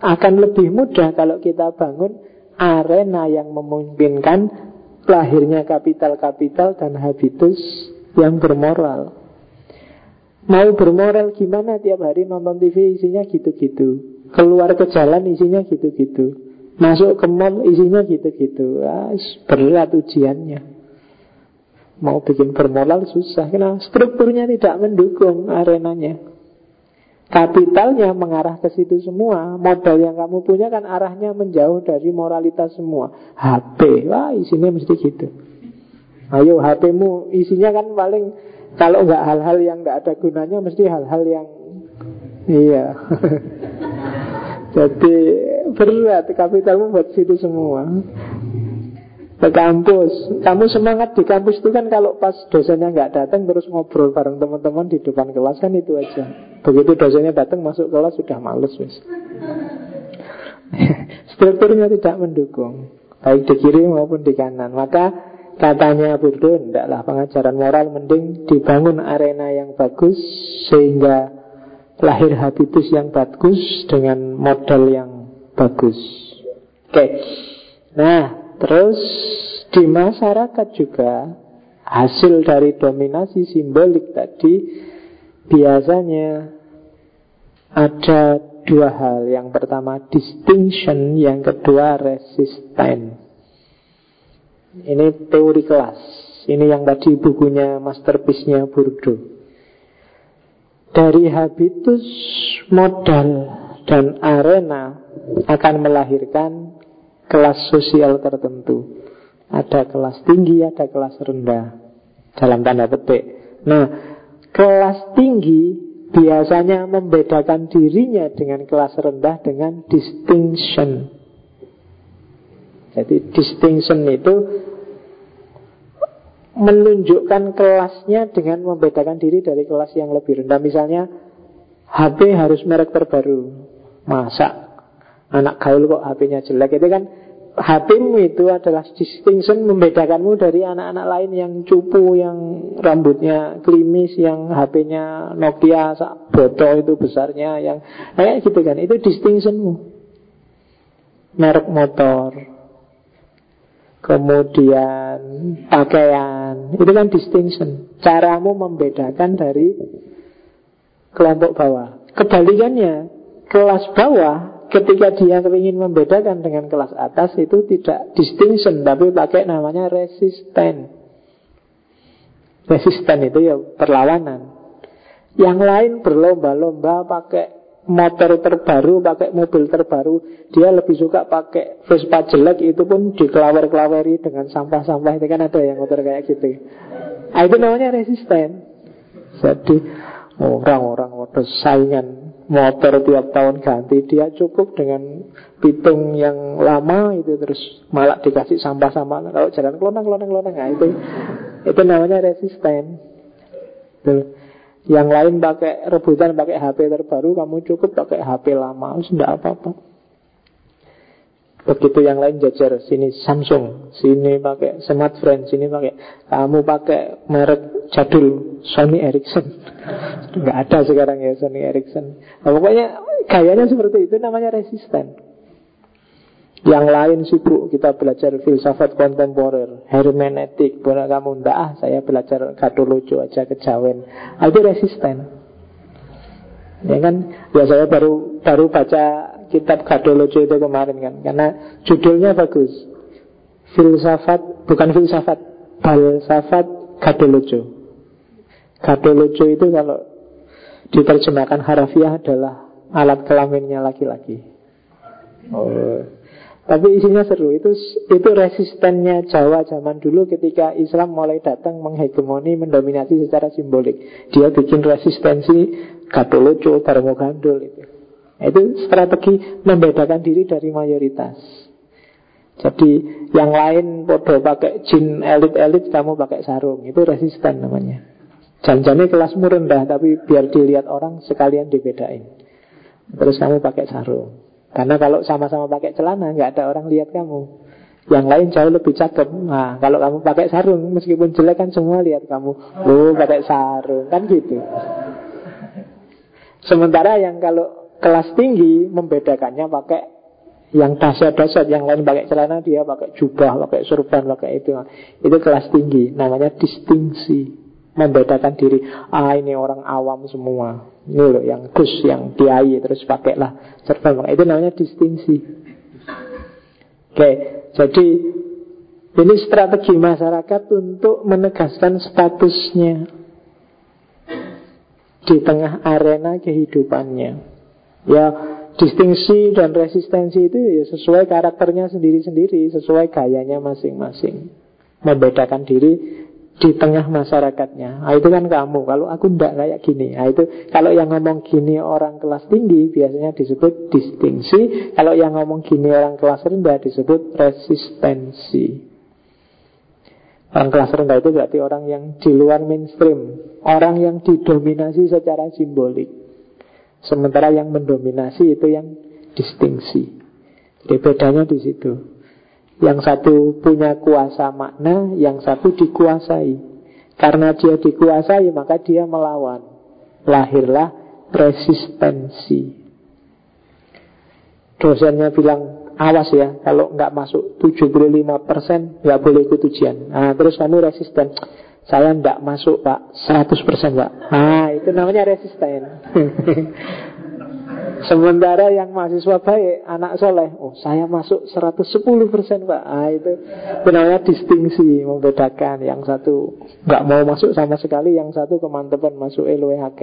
Speaker 1: Akan lebih mudah kalau kita bangun arena yang memungkinkan lahirnya kapital-kapital dan habitus yang bermoral. Mau bermoral gimana tiap hari nonton TV isinya gitu-gitu. Keluar ke jalan isinya gitu-gitu. Masuk ke mall isinya gitu-gitu. Ah, berat ujiannya. Mau bikin bermoral susah. Karena strukturnya tidak mendukung arenanya. Kapitalnya mengarah ke situ semua. Modal yang kamu punya kan arahnya menjauh dari moralitas semua. HP, wah isinya mesti gitu. Ayo HPmu isinya kan paling Kalau nggak hal-hal yang nggak ada gunanya Mesti hal-hal yang Iya. Jadi berat. Kapitalmu buat situ semua ke kampus. Kamu semangat di kampus itu kan kalau pas dosennya nggak datang terus ngobrol bareng teman-teman di depan kelas kan itu aja. Begitu dosennya datang masuk kelas sudah males wis. Strukturnya tidak mendukung baik di kiri maupun di kanan. Maka katanya Burdo, hendaklah pengajaran moral mending dibangun arena yang bagus sehingga lahir habitus yang bagus dengan modal yang bagus. Oke. Okay. Nah, Terus di masyarakat juga hasil dari dominasi simbolik tadi biasanya ada dua hal. Yang pertama distinction, yang kedua resisten. Ini teori kelas. Ini yang tadi bukunya masterpiece-nya Burdo. Dari habitus modal dan arena akan melahirkan kelas sosial tertentu. Ada kelas tinggi, ada kelas rendah. Dalam tanda petik. Nah, kelas tinggi biasanya membedakan dirinya dengan kelas rendah dengan distinction. Jadi distinction itu menunjukkan kelasnya dengan membedakan diri dari kelas yang lebih rendah. Misalnya HP harus merek terbaru. Masa anak gaul kok HP-nya jelek itu kan HPmu itu adalah distinction membedakanmu dari anak-anak lain yang cupu, yang rambutnya klimis, yang HP-nya Nokia botol itu besarnya, yang kayak gitu kan. Itu distinctionmu. Merek motor, kemudian pakaian, itu kan distinction. Caramu membedakan dari kelompok bawah. Kebalikannya, kelas bawah ketika dia ingin membedakan dengan kelas atas itu tidak distinction tapi pakai namanya resisten. Resisten itu ya perlawanan. Yang lain berlomba-lomba pakai motor terbaru, pakai mobil terbaru. Dia lebih suka pakai Vespa jelek itu pun dikelawer-kelaweri dengan sampah-sampah. Itu kan ada yang motor kayak gitu. Nah, itu namanya resisten. Jadi orang-orang waktu saingan motor tiap tahun ganti dia cukup dengan pitung yang lama itu terus malah dikasih sampah-sampah. Kalau jalan kelonang kelonang kelonang. Nah, itu itu namanya resisten. Yang lain pakai rebutan pakai HP terbaru kamu cukup pakai HP lama sudah apa-apa Begitu yang lain jajar Sini Samsung Sini pakai smartphone Sini pakai Kamu pakai merek jadul Sony Ericsson. Nggak ada sekarang ya Sony Ericsson. Nah, Pokoknya gayanya seperti itu Namanya resisten. Yang lain sibuk Kita belajar filsafat kontemporer Hermeneutik Boleh kamu. Enggak ah Saya belajar katolojo aja kejawen. Nah, Itu resisten. Ya kan? Ya saya baru baru baca kitab Gadolojo itu kemarin kan Karena judulnya bagus Filsafat, bukan filsafat Balsafat Gadolojo Gado lucu itu kalau diterjemahkan harafiah adalah alat kelaminnya laki-laki. Oh. Tapi isinya seru. Itu itu resistennya Jawa zaman dulu ketika Islam mulai datang menghegemoni, mendominasi secara simbolik. Dia bikin resistensi Gatoloco, Darmo Gandul itu. Itu strategi membedakan diri dari mayoritas. Jadi yang lain podo pakai jin elit-elit, kamu pakai sarung. Itu resisten namanya. Janjane kelasmu rendah, tapi biar dilihat orang sekalian dibedain. Terus kamu pakai sarung. Karena kalau sama-sama pakai celana nggak ada orang lihat kamu. Yang lain jauh lebih cakep. Nah, kalau kamu pakai sarung, meskipun jelek kan semua lihat kamu. Lu pakai sarung, kan gitu. Sementara yang kalau kelas tinggi membedakannya pakai yang dahsyat-dahsyat, yang lain pakai celana, dia pakai jubah, pakai surban, pakai itu. Itu kelas tinggi, namanya distingsi. Membedakan diri. Ah, ini orang awam semua. Ini loh yang gus, yang kiai Terus pakailah serban Itu namanya distingsi Oke, jadi ini strategi masyarakat untuk menegaskan statusnya di tengah arena kehidupannya. Ya, distingsi dan resistensi itu ya sesuai karakternya sendiri-sendiri, sesuai gayanya masing-masing. Membedakan diri di tengah masyarakatnya. Nah, itu kan kamu. Kalau aku ndak kayak gini. Nah, itu kalau yang ngomong gini orang kelas tinggi biasanya disebut distingsi. Kalau yang ngomong gini orang kelas rendah disebut resistensi. Orang kelas rendah itu berarti orang yang di luar mainstream, orang yang didominasi secara simbolik. Sementara yang mendominasi itu yang distingsi. Jadi bedanya di situ. Yang satu punya kuasa makna, yang satu dikuasai. Karena dia dikuasai, maka dia melawan. Lahirlah resistensi. Dosennya bilang, awas ya, kalau nggak masuk 75% nggak boleh ikut ujian. Nah, terus kamu resisten. Saya nggak masuk pak 100% pak Nah itu namanya resisten Sementara yang mahasiswa baik, anak soleh, oh saya masuk 110% Pak. Ah, itu, itu namanya distingsi, membedakan. Yang satu nggak mau masuk sama sekali, yang satu kemantepan masuk LWHK.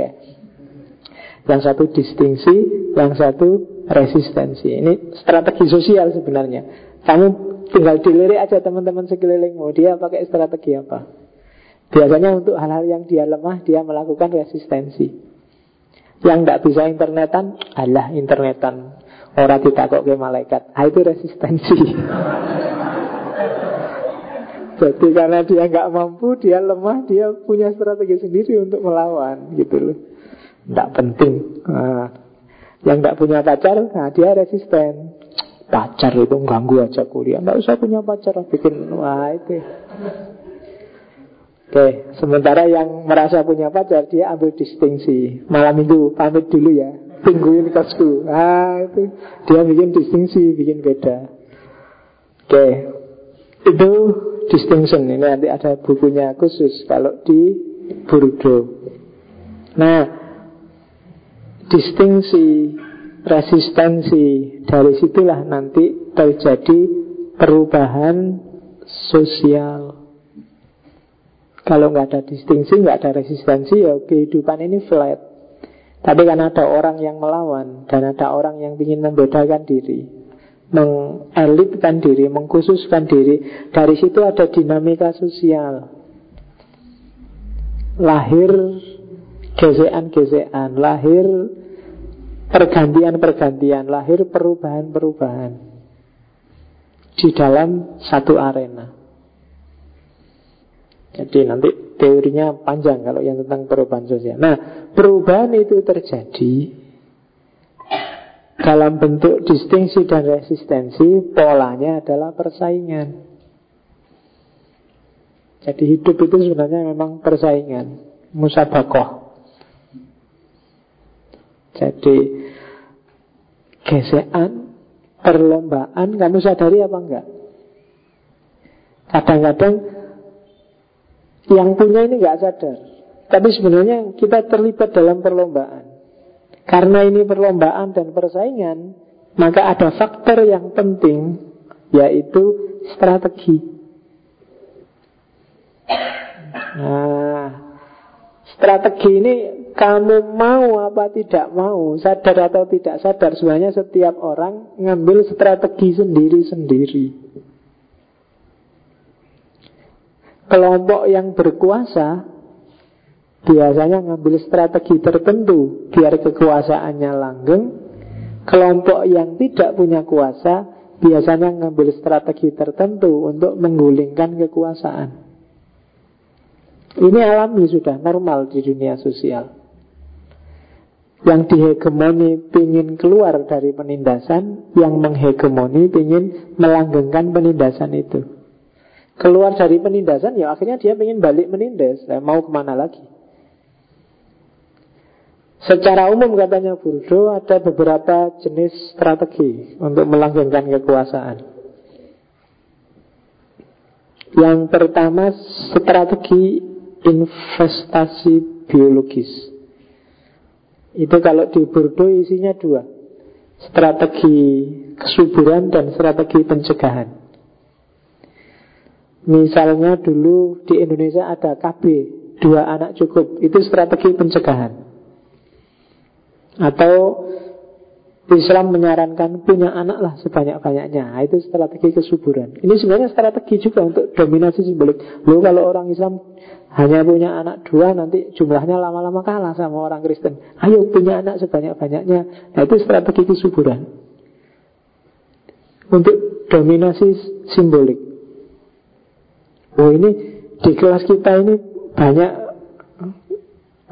Speaker 1: Yang satu distingsi, yang satu resistensi. Ini strategi sosial sebenarnya. Kamu tinggal dilirik aja teman-teman sekelilingmu, dia pakai strategi apa. Biasanya untuk hal-hal yang dia lemah, dia melakukan resistensi. Yang tidak bisa internetan, Allah internetan. Orang tidak kok ke malaikat. Ah, itu resistensi. Jadi karena dia nggak mampu, dia lemah, dia punya strategi sendiri untuk melawan, gitu loh. Tidak penting. Nah, yang tidak punya pacar, nah dia resisten. Pacar itu ganggu aja kuliah. Nggak usah punya pacar, bikin wah itu. Oke, sementara yang merasa punya pacar dia ambil distingsi. Malam minggu pamit dulu ya, tungguin kosku. Ah itu dia bikin distingsi, bikin beda. Oke, itu distinction. Ini nanti ada bukunya khusus kalau di Burdo. Nah, distingsi, resistensi dari situlah nanti terjadi perubahan sosial. Kalau nggak ada distingsi, nggak ada resistensi, ya kehidupan ini flat. Tapi kan ada orang yang melawan dan ada orang yang ingin membedakan diri, mengelitkan diri, mengkhususkan diri. Dari situ ada dinamika sosial. Lahir gesekan-gesekan, lahir pergantian-pergantian, lahir perubahan-perubahan di dalam satu arena. Jadi nanti teorinya panjang kalau yang tentang perubahan sosial. Nah, perubahan itu terjadi dalam bentuk distingsi dan resistensi, polanya adalah persaingan. Jadi hidup itu sebenarnya memang persaingan, musabakoh. Jadi gesekan, perlombaan, kamu sadari apa enggak? Kadang-kadang yang punya ini nggak sadar. Tapi sebenarnya kita terlibat dalam perlombaan. Karena ini perlombaan dan persaingan, maka ada faktor yang penting, yaitu strategi. Nah, Strategi ini kamu mau apa tidak mau, sadar atau tidak sadar, sebenarnya setiap orang ngambil strategi sendiri-sendiri. Kelompok yang berkuasa biasanya ngambil strategi tertentu biar kekuasaannya langgeng. Kelompok yang tidak punya kuasa biasanya ngambil strategi tertentu untuk menggulingkan kekuasaan. Ini alami sudah normal di dunia sosial. Yang dihegemoni ingin keluar dari penindasan Yang menghegemoni ingin melanggengkan penindasan itu Keluar dari penindasan ya akhirnya dia ingin balik menindas nah, Mau ke mana lagi Secara umum katanya Burdo ada beberapa jenis strategi untuk melanggengkan kekuasaan. Yang pertama strategi investasi biologis. Itu kalau di Bordeaux isinya dua Strategi kesuburan dan strategi pencegahan Misalnya dulu di Indonesia ada KB Dua anak cukup. Itu strategi pencegahan. Atau Islam menyarankan punya anak lah sebanyak-banyaknya. Nah, Itu strategi kesuburan. Ini sebenarnya strategi juga untuk dominasi simbolik. Lalu kalau orang Islam hanya punya anak dua Nanti jumlahnya lama-lama kalah sama orang Kristen. Ayo punya anak sebanyak-banyaknya. Nah itu strategi kesuburan. Untuk dominasi simbolik Oh ini di kelas kita ini banyak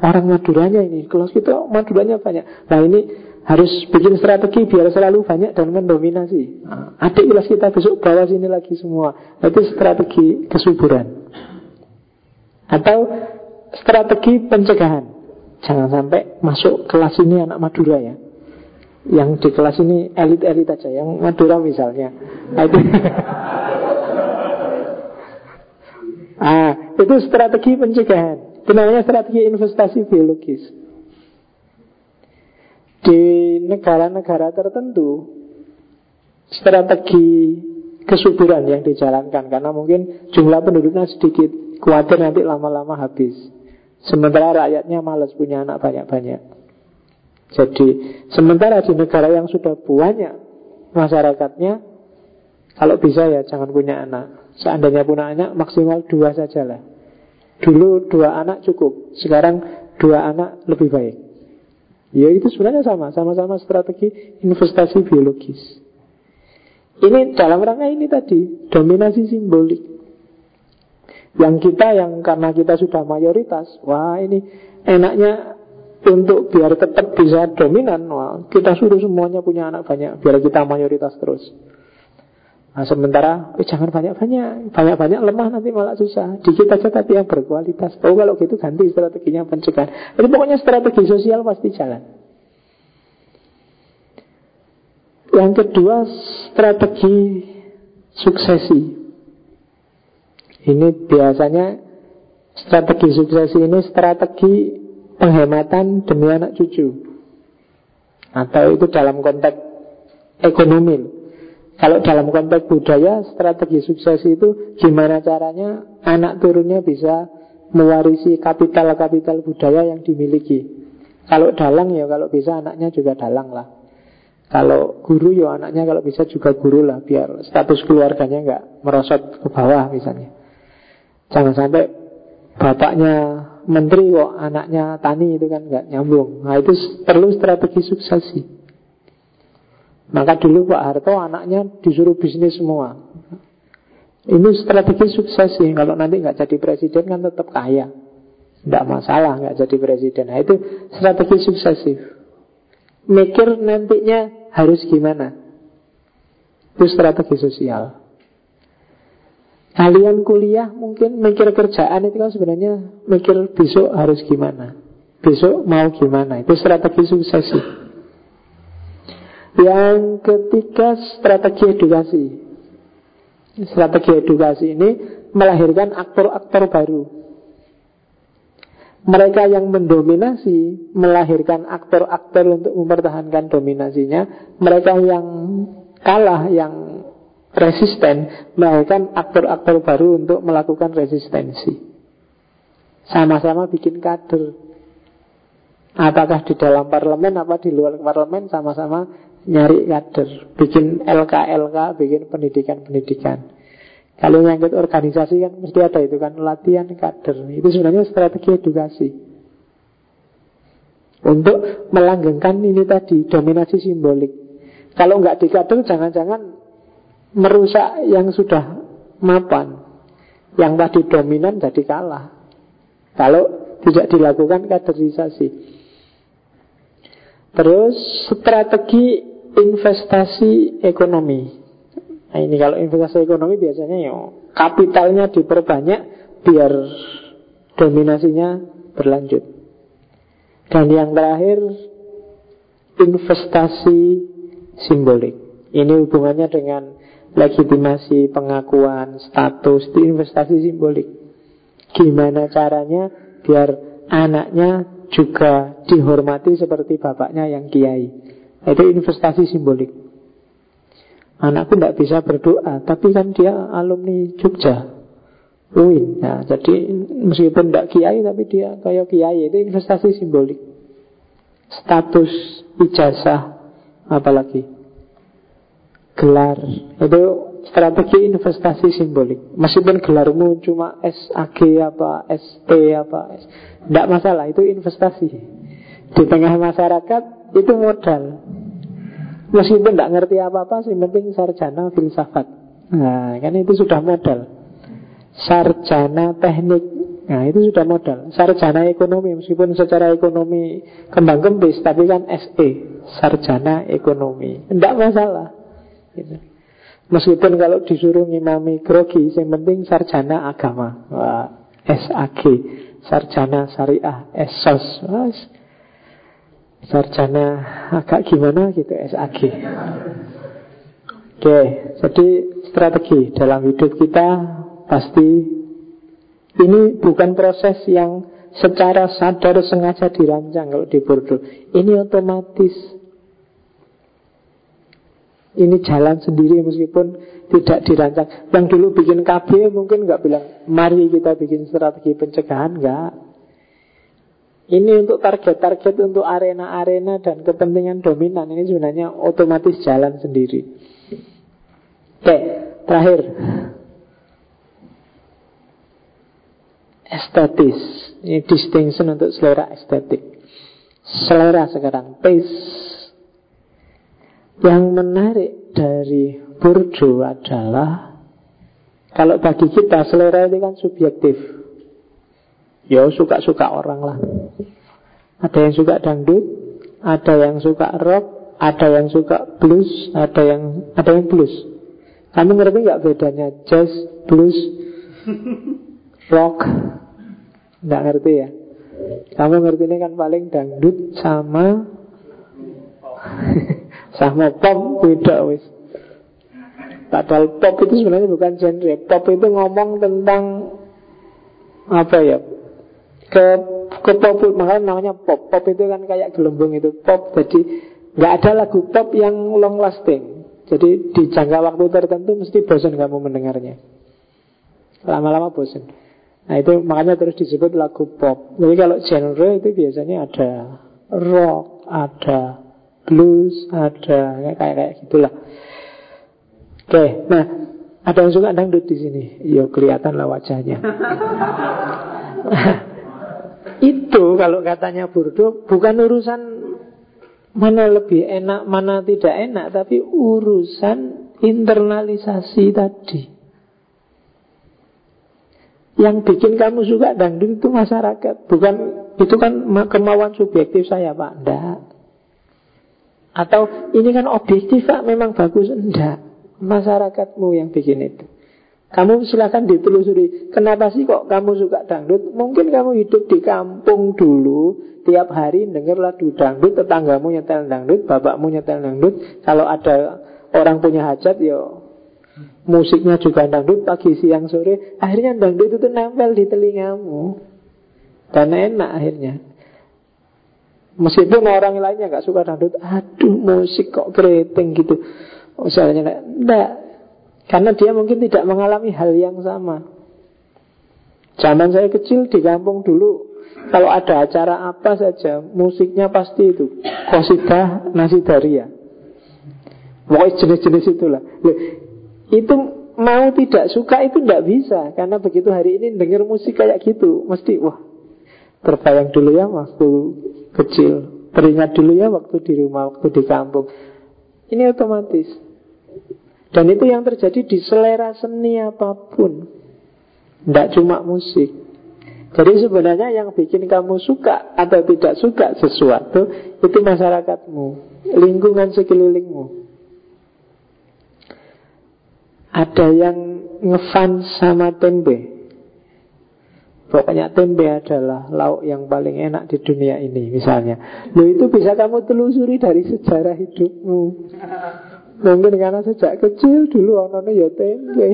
Speaker 1: Orang Maduranya ini Kelas kita Maduranya banyak Nah ini harus bikin strategi biar selalu banyak dan mendominasi. Nah, adik kelas kita besok bawa sini lagi semua. Itu strategi kesuburan. Atau strategi pencegahan. Jangan sampai masuk kelas ini anak Madura ya. Yang di kelas ini elit-elit aja, yang Madura misalnya. Nah, itu ah, itu strategi pencegahan. Itu namanya strategi investasi biologis. Di negara-negara tertentu Strategi kesuburan yang dijalankan Karena mungkin jumlah penduduknya sedikit Khawatir nanti lama-lama habis Sementara rakyatnya malas punya anak banyak-banyak Jadi sementara di negara yang sudah banyak Masyarakatnya Kalau bisa ya jangan punya anak Seandainya punya anak maksimal dua sajalah Dulu dua anak cukup Sekarang dua anak lebih baik Ya itu sebenarnya sama, sama-sama strategi investasi biologis. Ini dalam rangka ini tadi, dominasi simbolik. Yang kita yang karena kita sudah mayoritas, wah ini enaknya untuk biar tetap bisa dominan, kita suruh semuanya punya anak banyak, biar kita mayoritas terus. Nah, sementara eh, jangan banyak-banyak, banyak-banyak lemah nanti malah susah. Dikit aja tapi yang berkualitas. Oh kalau gitu ganti strateginya pencegahan. Jadi pokoknya strategi sosial pasti jalan. Yang kedua strategi suksesi. Ini biasanya strategi suksesi ini strategi penghematan demi anak cucu. Atau itu dalam konteks ekonomi kalau dalam konteks budaya, strategi sukses itu gimana caranya anak turunnya bisa mewarisi kapital-kapital budaya yang dimiliki. Kalau dalang ya kalau bisa anaknya juga dalang lah. Kalau guru ya anaknya kalau bisa juga guru lah biar status keluarganya nggak merosot ke bawah misalnya. Jangan sampai bapaknya menteri kok anaknya tani itu kan nggak nyambung. Nah itu perlu strategi suksesi. Maka dulu Pak Harto anaknya disuruh bisnis semua. Ini strategi sukses sih. Kalau nanti nggak jadi presiden kan tetap kaya. Tidak masalah nggak jadi presiden. Nah itu strategi suksesif. Mikir nantinya harus gimana. Itu strategi sosial. Kalian kuliah mungkin mikir kerjaan itu kan sebenarnya mikir besok harus gimana. Besok mau gimana. Itu strategi suksesif. Yang ketiga strategi edukasi. Strategi edukasi ini melahirkan aktor-aktor baru. Mereka yang mendominasi melahirkan aktor-aktor untuk mempertahankan dominasinya. Mereka yang kalah, yang resisten melahirkan aktor-aktor baru untuk melakukan resistensi. Sama-sama bikin kader. Apakah di dalam parlemen apa di luar parlemen sama-sama nyari kader, bikin LK-LK, bikin pendidikan-pendidikan. Kalau nyangkut organisasi kan mesti ada itu kan latihan kader. Itu sebenarnya strategi edukasi. Untuk melanggengkan ini tadi dominasi simbolik. Kalau nggak di kader jangan-jangan merusak yang sudah mapan. Yang tadi dominan jadi kalah. Kalau tidak dilakukan kaderisasi. Terus strategi investasi ekonomi. Nah ini kalau investasi ekonomi biasanya ya kapitalnya diperbanyak biar dominasinya berlanjut. Dan yang terakhir investasi simbolik. Ini hubungannya dengan legitimasi, pengakuan, status, itu investasi simbolik. Gimana caranya biar anaknya juga dihormati seperti bapaknya yang kiai. Itu investasi simbolik. Anakku tidak bisa berdoa, tapi kan dia alumni Jogja, UIN. Nah, jadi meskipun tidak kiai, tapi dia kayak kiai. Itu investasi simbolik. Status, ijazah, apalagi gelar. Itu strategi investasi simbolik. Meskipun gelarmu cuma SAG apa, ST apa, tidak masalah. Itu investasi. Di tengah masyarakat itu modal. Meskipun tidak ngerti apa-apa, yang penting sarjana filsafat. Nah, kan itu sudah modal. Sarjana teknik, nah itu sudah modal. Sarjana ekonomi, meskipun secara ekonomi kembang kembis, tapi kan SE, sarjana ekonomi. Tidak masalah. Gitu. Meskipun kalau disuruh ngimami grogi, yang penting sarjana agama. Wah, SAG, sarjana syariah. Wah, sarjana agak gimana gitu SAG. Oke, jadi strategi dalam hidup kita pasti ini bukan proses yang secara sadar sengaja dirancang kalau di Bordeaux. Ini otomatis. Ini jalan sendiri meskipun tidak dirancang. Yang dulu bikin KB mungkin nggak bilang, mari kita bikin strategi pencegahan, nggak. Ini untuk target-target untuk arena-arena dan kepentingan dominan ini sebenarnya otomatis jalan sendiri. Oke, terakhir. Estetis. Ini distinction untuk selera estetik. Selera sekarang, taste. Yang menarik dari Bourdieu adalah kalau bagi kita selera ini kan subjektif. Ya suka-suka orang lah. Ada yang suka dangdut Ada yang suka rock Ada yang suka blues Ada yang ada yang blues. Kamu ngerti nggak bedanya? Jazz, blues, rock? Nggak ngerti ya? Kamu ngerti ini kan paling dangdut sama Sama pop beda wis. Padahal pop itu sebenarnya bukan genre. Pop itu ngomong tentang Apa ya ke ke pop makanya namanya pop. Pop itu kan kayak gelembung itu. Pop. Jadi nggak ada lagu pop yang long lasting. Jadi di jangka waktu tertentu mesti bosan kamu mendengarnya. Lama-lama bosan nah itu makanya terus disebut lagu pop. Jadi kalau genre itu biasanya ada rock ada blues ada kayak kayak gitulah. Oke nah ada yang suka dangdut di sini? Yo kelihatan lah wajahnya Itu kalau katanya Burdo bukan urusan mana lebih enak, mana tidak enak, tapi urusan internalisasi tadi. Yang bikin kamu suka dangdut itu masyarakat, bukan itu kan kemauan subjektif saya Pak, enggak. Atau ini kan objektif Pak, memang bagus, enggak. Masyarakatmu yang bikin itu. Kamu silahkan ditelusuri Kenapa sih kok kamu suka dangdut? Mungkin kamu hidup di kampung dulu Tiap hari denger lagu dangdut Tetanggamu nyetel dangdut Bapakmu nyetel dangdut. Kalau ada orang punya hajat ya Musiknya juga dangdut Pagi, siang, sore Akhirnya dangdut itu nempel di telingamu. Dan enak akhirnya. Meskipun orang lainnya gak suka dangdut Aduh musik kok keriting gitu. Misalnya enggak karena dia mungkin tidak mengalami hal yang sama. Zaman saya kecil di kampung dulu kalau ada acara apa saja musiknya pasti itu kosidah nasidaria. Pokoknya jenis-jenis itulah. Itu mau tidak suka itu tidak bisa karena begitu hari ini dengar musik kayak gitu mesti wah terbayang dulu ya waktu kecil teringat dulu ya waktu di rumah waktu di kampung ini otomatis dan itu yang terjadi di selera seni apa pun. Tidak cuma musik. Jadi sebenarnya yang bikin kamu suka atau tidak suka sesuatu itu masyarakatmu lingkungan sekelilingmu. Ada yang ngefans sama tempe Pokoknya tempe adalah lauk yang paling enak di dunia ini misalnya. Loh itu bisa kamu telusuri dari sejarah hidupmu Mungkin karena sejak kecil dulu orang ya tempe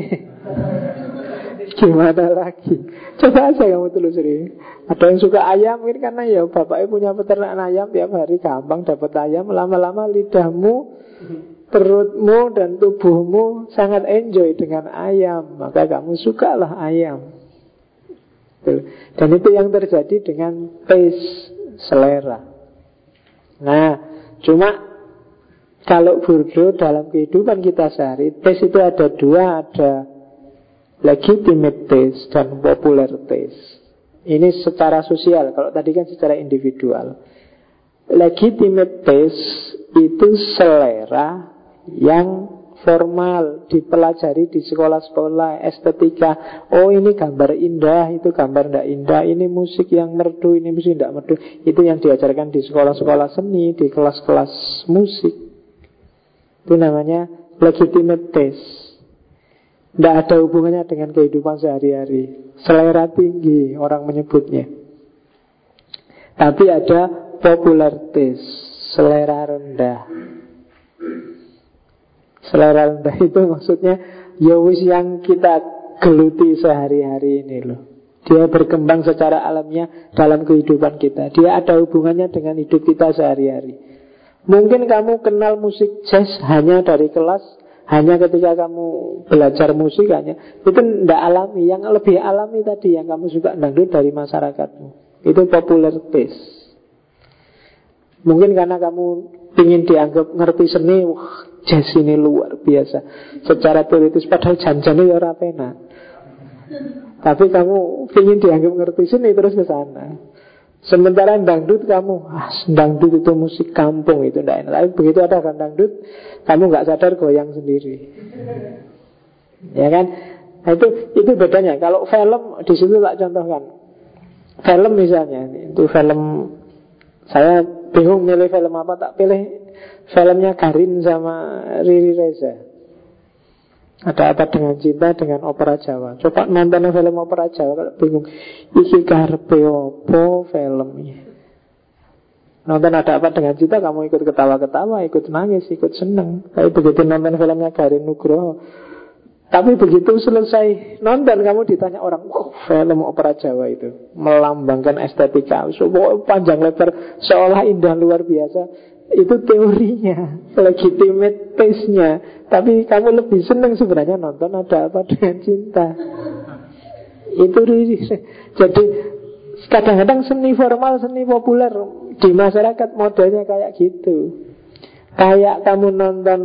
Speaker 1: Gimana lagi. Coba aja kamu telusuri. Ada yang suka ayam mungkin karena ya bapaknya punya peternak ayam Tiap hari gampang dapat ayam Lama-lama lidahmu perutmu dan tubuhmu sangat enjoy dengan ayam, maka kamu sukalah ayam. Dan itu yang terjadi dengan taste selera. Nah, cuma kalau burdo dalam kehidupan kita sehari, taste itu ada dua, ada legitimate taste dan popular taste. Ini secara sosial, kalau tadi kan secara individual. Legitimate taste itu selera yang formal dipelajari di sekolah-sekolah estetika. Oh ini gambar indah, itu gambar tidak indah. Ini musik yang merdu, ini musik tidak merdu. Itu yang diajarkan di sekolah-sekolah seni, di kelas-kelas musik. Itu namanya legitimate taste. Tidak ada hubungannya dengan kehidupan sehari-hari. Selera tinggi orang menyebutnya. Tapi ada popular taste, selera rendah. Selera rendah itu maksudnya ya wis yang kita geluti sehari-hari ini loh. Dia berkembang secara alamiah dalam kehidupan kita. Dia ada hubungannya dengan hidup kita sehari-hari. Mungkin kamu kenal musik jazz hanya dari kelas, hanya ketika kamu belajar musik hanya itu tidak alami. Yang lebih alami tadi yang kamu suka dangdut dari masyarakatmu. Itu popular taste. Mungkin karena kamu ingin dianggap ngerti seni, wah jazz ini luar biasa. Secara teoritis padahal janjane ya ora Tapi kamu ingin dianggap ngerti sini terus ke sana. Sementara dangdut kamu, ah, dangdut itu musik kampung itu tidak enak. Tapi begitu ada kan dangdut, kamu nggak sadar goyang sendiri. Ya kan? Nah, itu itu bedanya. Kalau film di situ tak contohkan. Film misalnya, itu film saya bingung milih film apa tak pilih filmnya Karin sama Riri Reza. Ada apa dengan cinta dengan opera Jawa? Coba nonton film opera Jawa kalau bingung. Iki karpe opo filmnya. Nonton ada apa dengan cinta kamu ikut ketawa-ketawa, ikut nangis, ikut seneng. Tapi begitu nonton filmnya Karin Nugroho, tapi begitu selesai nonton kamu ditanya orang, wow film opera Jawa itu melambangkan estetika, so, panjang lebar, seolah indah luar biasa. Itu teorinya, legitimate taste-nya. Tapi kamu lebih senang sebenarnya nonton ada apa dengan cinta. Itu jadi kadang-kadang seni formal, seni populer di masyarakat modelnya kayak gitu. Kayak kamu nonton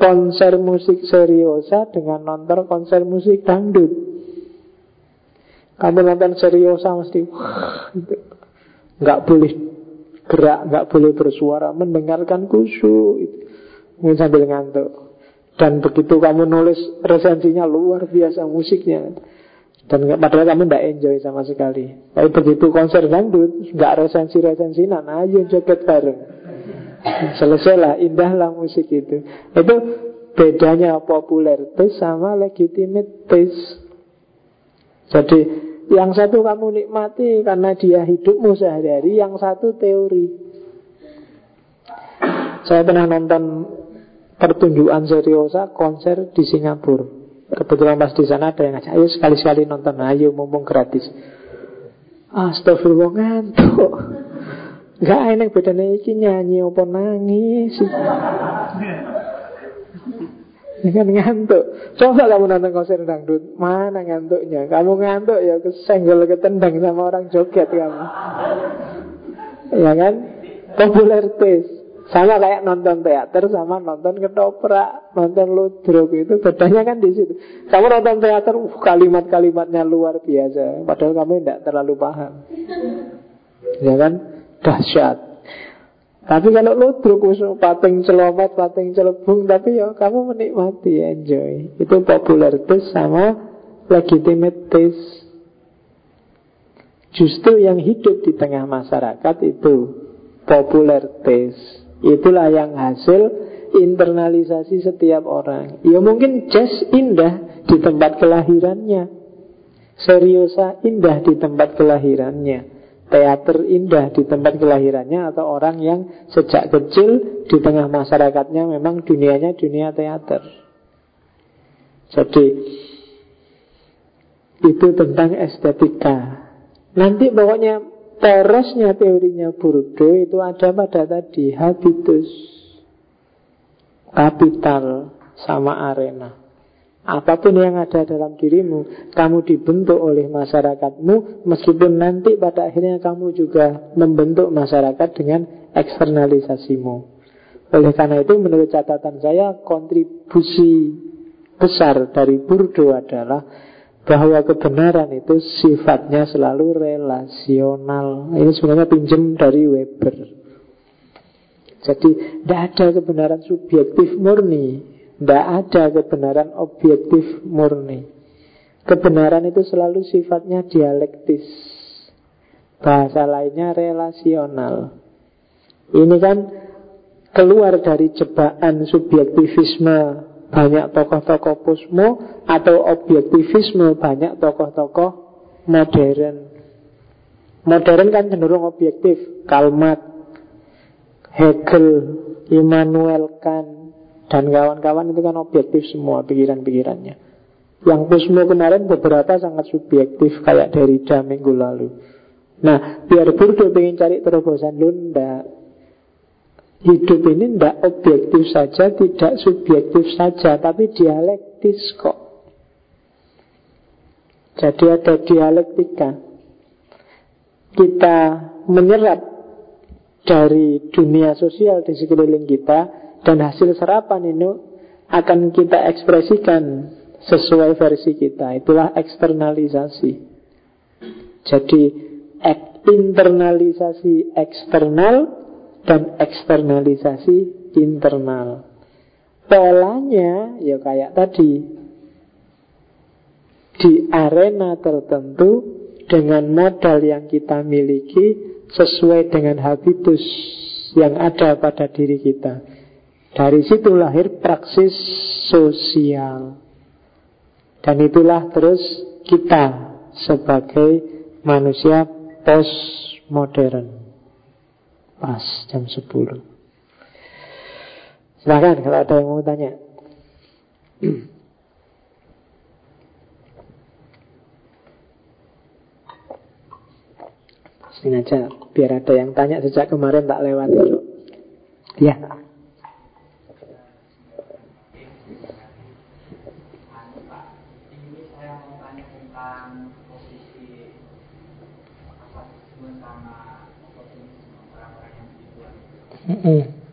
Speaker 1: konser musik seriosa dengan nonton konser musik dangdut. Kamu nonton seriosa mesti nggak boleh gerak, nggak boleh bersuara, mendengarkan kusyuk, mungkin sambil ngantuk. Dan begitu kamu nulis resensinya luar biasa musiknya, dan padahal kamu tidak enjoy sama sekali. Tapi begitu konser dangdut, nggak resensi resensi, nah ayo joget bareng. Selesailah, indahlah musik itu. Itu bedanya populer taste sama legitimate taste. Jadi yang satu kamu nikmati karena dia hidupmu sehari-hari, yang satu teori. Saya pernah nonton pertunjukan seriosa konser di Singapura. Kebetulan pas di sana ada yang ngajak, ayo sekali-sekali nonton, ayo mumpung gratis. Astagfirullah ngantuk. Gak enak bedanya iki nyanyi apa nangis. Kan ngantuk. Coba kamu nonton konser dangdut, mana ngantuknya? Kamu ngantuk ya kesenggol ketendang sama orang joget kamu. ya kan? Popularitas. Sama kayak nonton teater sama nonton ketoprak, nonton ludruk itu bedanya kan di situ. Kamu nonton teater, uh, kalimat-kalimatnya luar biasa, padahal kamu tidak terlalu paham. Ya kan? Dahsyat. Tapi kalau ludruk pating celomet, pating celebung, tapi ya kamu menikmati, enjoy. Itu popularitas sama legitimate taste. Justru yang hidup di tengah masyarakat itu popular taste. Itulah yang hasil internalisasi setiap orang. Ya mungkin jazz indah di tempat kelahirannya. Seriosa indah di tempat kelahirannya teater indah di tempat kelahirannya atau orang yang sejak kecil di tengah masyarakatnya memang dunianya dunia teater. Jadi itu tentang estetika. Nanti pokoknya porosnya teorinya Burdo itu ada pada tadi habitus, kapital sama arena. Apa pun yang ada dalam dirimu, kamu dibentuk oleh masyarakatmu, meskipun nanti pada akhirnya kamu juga membentuk masyarakat dengan eksternalisasimu. Oleh karena itu, menurut catatan saya, kontribusi besar dari Burdo adalah bahwa kebenaran itu sifatnya selalu relasional. Ini sebenarnya pinjam dari Weber. Jadi, tidak ada kebenaran subjektif murni tidak ada kebenaran objektif murni. Kebenaran itu selalu sifatnya dialektis. Bahasa lainnya relasional. Ini kan keluar dari jebakan subjektivisme banyak tokoh-tokoh posmo atau objektivisme banyak tokoh-tokoh modern. Modern kan cenderung objektif. Kalmat, Hegel, Immanuel Kant, dan kawan-kawan itu kan objektif semua pikiran-pikirannya. Yang Kusmo kemarin beberapa sangat subjektif kayak dari jam minggu lalu. Nah, biar Burdo pengen cari terobosan Lunda, hidup ini tidak objektif saja, tidak subjektif saja, tapi dialektis kok. Jadi ada dialektika. Kita menyerap dari dunia sosial di sekeliling kita dan hasil serapan ini akan kita ekspresikan sesuai versi kita. Itulah eksternalisasi. Jadi internalisasi eksternal dan eksternalisasi internal. Polanya ya kayak tadi di arena tertentu dengan modal yang kita miliki sesuai dengan habitus yang ada pada diri kita. Dari situ lahir praksis sosial. Dan itulah terus kita sebagai manusia postmodern. Pas jam 10. Silahkan kalau ada yang mau tanya. Sini aja biar ada yang tanya sejak kemarin tak lewat itu. Ya.
Speaker 2: 嗯。嗯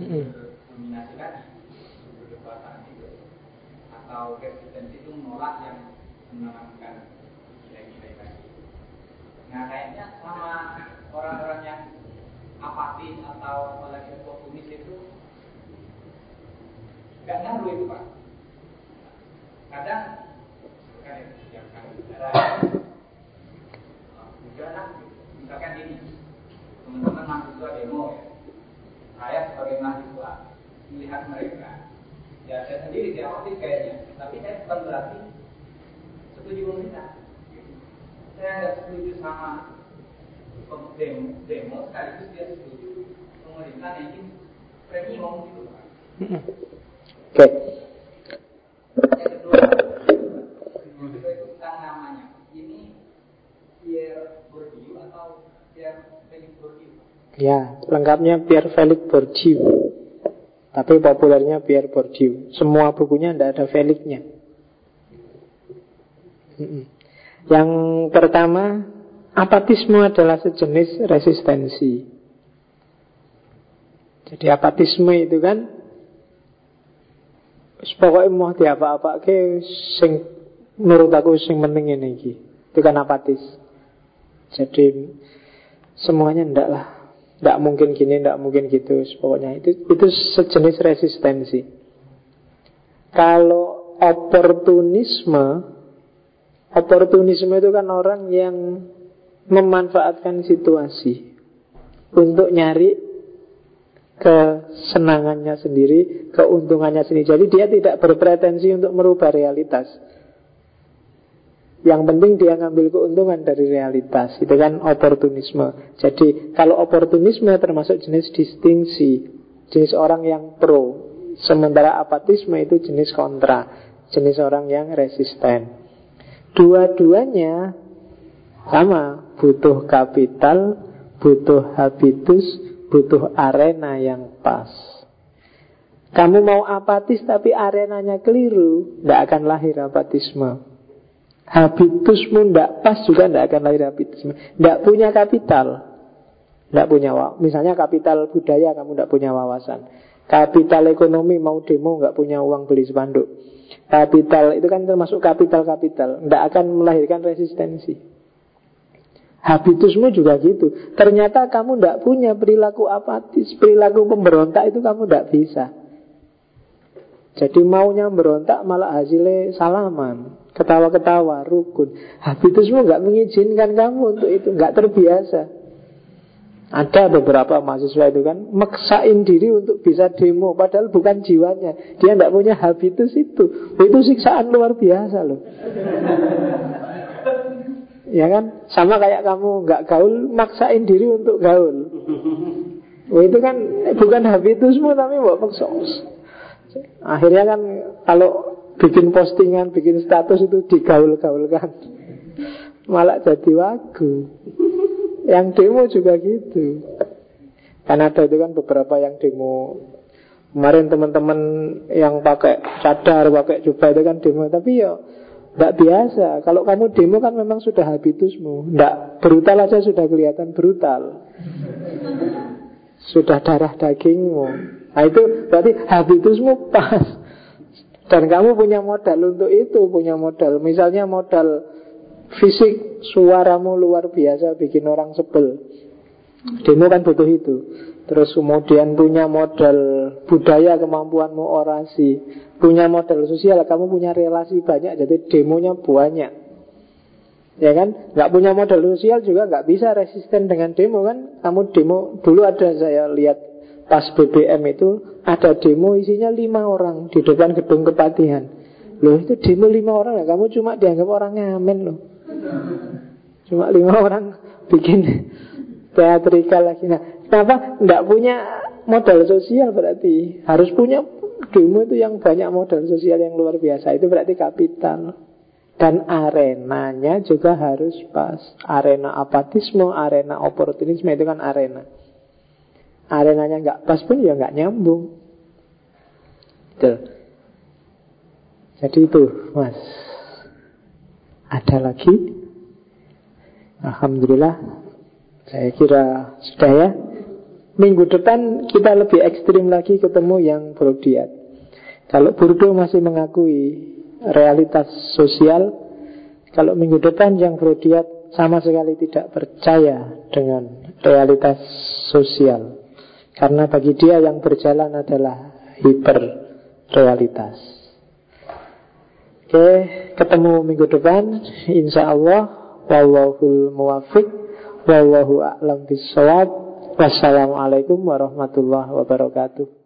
Speaker 2: dominasi tadi sumber kekuasaan itu. Atau resistensi itu menolak yang menanamkan nilai-nilai tadi. Nah kayaknya sama orang-orang yang apatis atau apalagi oportunis itu nggak ngaruh itu pak. Kadang kan yang kan bicara udahlah misalkan ini teman-teman mahasiswa demo ya saya sebagai mahasiswa melihat mereka Ya saya sendiri diapatis kayaknya, tapi saya bukan berarti setuju pemerintah. Saya nggak setuju sama demo, demo sekaligus dia setuju pemerintah naikin premium gitu.
Speaker 1: Oke. Okay.
Speaker 2: Yang kedua, itu tentang namanya. Ini Pierre Bourdieu atau Pierre Felix Bourdieu?
Speaker 1: Ya, lengkapnya Pierre Felix Bourdieu. Tapi populernya Pierre Bourdieu. Semua bukunya tidak ada Felixnya. Yang pertama, apatisme adalah sejenis resistensi. Jadi apatisme itu kan pokoknya mau diapa-apa ke sing menurut aku sing penting ini Itu kan apatis. Jadi semuanya ndak lah tidak mungkin gini, tidak mungkin gitu. Pokoknya itu itu sejenis resistensi. Kalau oportunisme, oportunisme itu kan orang yang memanfaatkan situasi untuk nyari kesenangannya sendiri, keuntungannya sendiri. Jadi dia tidak berpretensi untuk merubah realitas. Yang penting dia ngambil keuntungan dari realitas. Itu kan oportunisme. Jadi kalau oportunisme termasuk jenis distingsi Jenis orang yang pro Sementara apatisme itu jenis kontra Jenis orang yang resisten. Dua-duanya sama. Butuh kapital Butuh habitus Butuh arena yang pas. Kamu mau apatis tapi arenanya keliru Tidak akan lahir apatisme Habitusmu tidak pas juga tidak akan lahir habitusmu. Tidak punya kapital. Tidak punya Misalnya kapital budaya kamu tidak punya wawasan. Kapital ekonomi mau demo nggak punya uang beli spanduk. Kapital itu kan termasuk kapital-kapital. Tidak akan melahirkan resistensi. Habitusmu juga gitu. Ternyata kamu tidak punya perilaku apatis, perilaku pemberontak itu kamu tidak bisa. Jadi maunya berontak malah hasilnya salaman. Ketawa-ketawa, rukun. Habitusmu nggak mengizinkan kamu untuk itu. Nggak terbiasa. Ada beberapa mahasiswa itu kan Maksain diri untuk bisa demo Padahal bukan jiwanya. Dia nggak punya habitus itu. Itu siksaan luar biasa loh. Ya kan? Sama kayak kamu nggak gaul Maksain diri untuk gaul. Wah, itu kan bukan habitusmu tapi maksa. Akhirnya kan kalau bikin postingan, bikin status itu digaul-gaulkan. Malah jadi wagu. Yang demo juga gitu. Kan ada itu kan beberapa yang demo Kemarin teman-teman yang pakai cadar, pakai jubah itu kan demo Tapi ya tidak biasa Kalau kamu demo kan memang sudah habitusmu Tidak brutal aja sudah kelihatan brutal Sudah darah dagingmu Nah itu berarti habitusmu pas dan kamu punya modal untuk itu, punya modal. Misalnya modal fisik, suaramu luar biasa, bikin orang sebel. Demo kan butuh itu. Terus kemudian punya modal budaya, kemampuanmu orasi. Punya modal sosial, kamu punya relasi banyak, jadi demonya banyak. Ya kan? Gak punya modal sosial juga gak bisa resisten dengan demo kan? Kamu demo, dulu ada saya lihat pas BBM itu ada demo isinya lima orang di depan gedung kepatihan. Loh itu demo lima orang ya, kamu cuma dianggap orang ngamen loh. Cuma lima orang bikin teatrikal lagi. Nah, kenapa? Tidak punya modal sosial berarti. Harus punya demo itu yang banyak modal sosial yang luar biasa. Itu berarti kapital. Dan arenanya juga harus pas. Arena apatisme arena oportunisme itu kan arena arenanya nggak pas pun ya nggak nyambung. Tuh. Jadi itu, Mas. Ada lagi? Alhamdulillah. Saya kira sudah ya. Minggu depan kita lebih ekstrim lagi ketemu yang Brodiat. Kalau Burdo masih mengakui realitas sosial, kalau minggu depan yang Brodiat sama sekali tidak percaya dengan realitas sosial. Karena bagi dia yang berjalan adalah hiper realitas. Oke, ketemu minggu depan insya Allah. Wallahul muwafiq. Wallahu a'lam bisawab. Wassalamualaikum warahmatullahi wabarakatuh.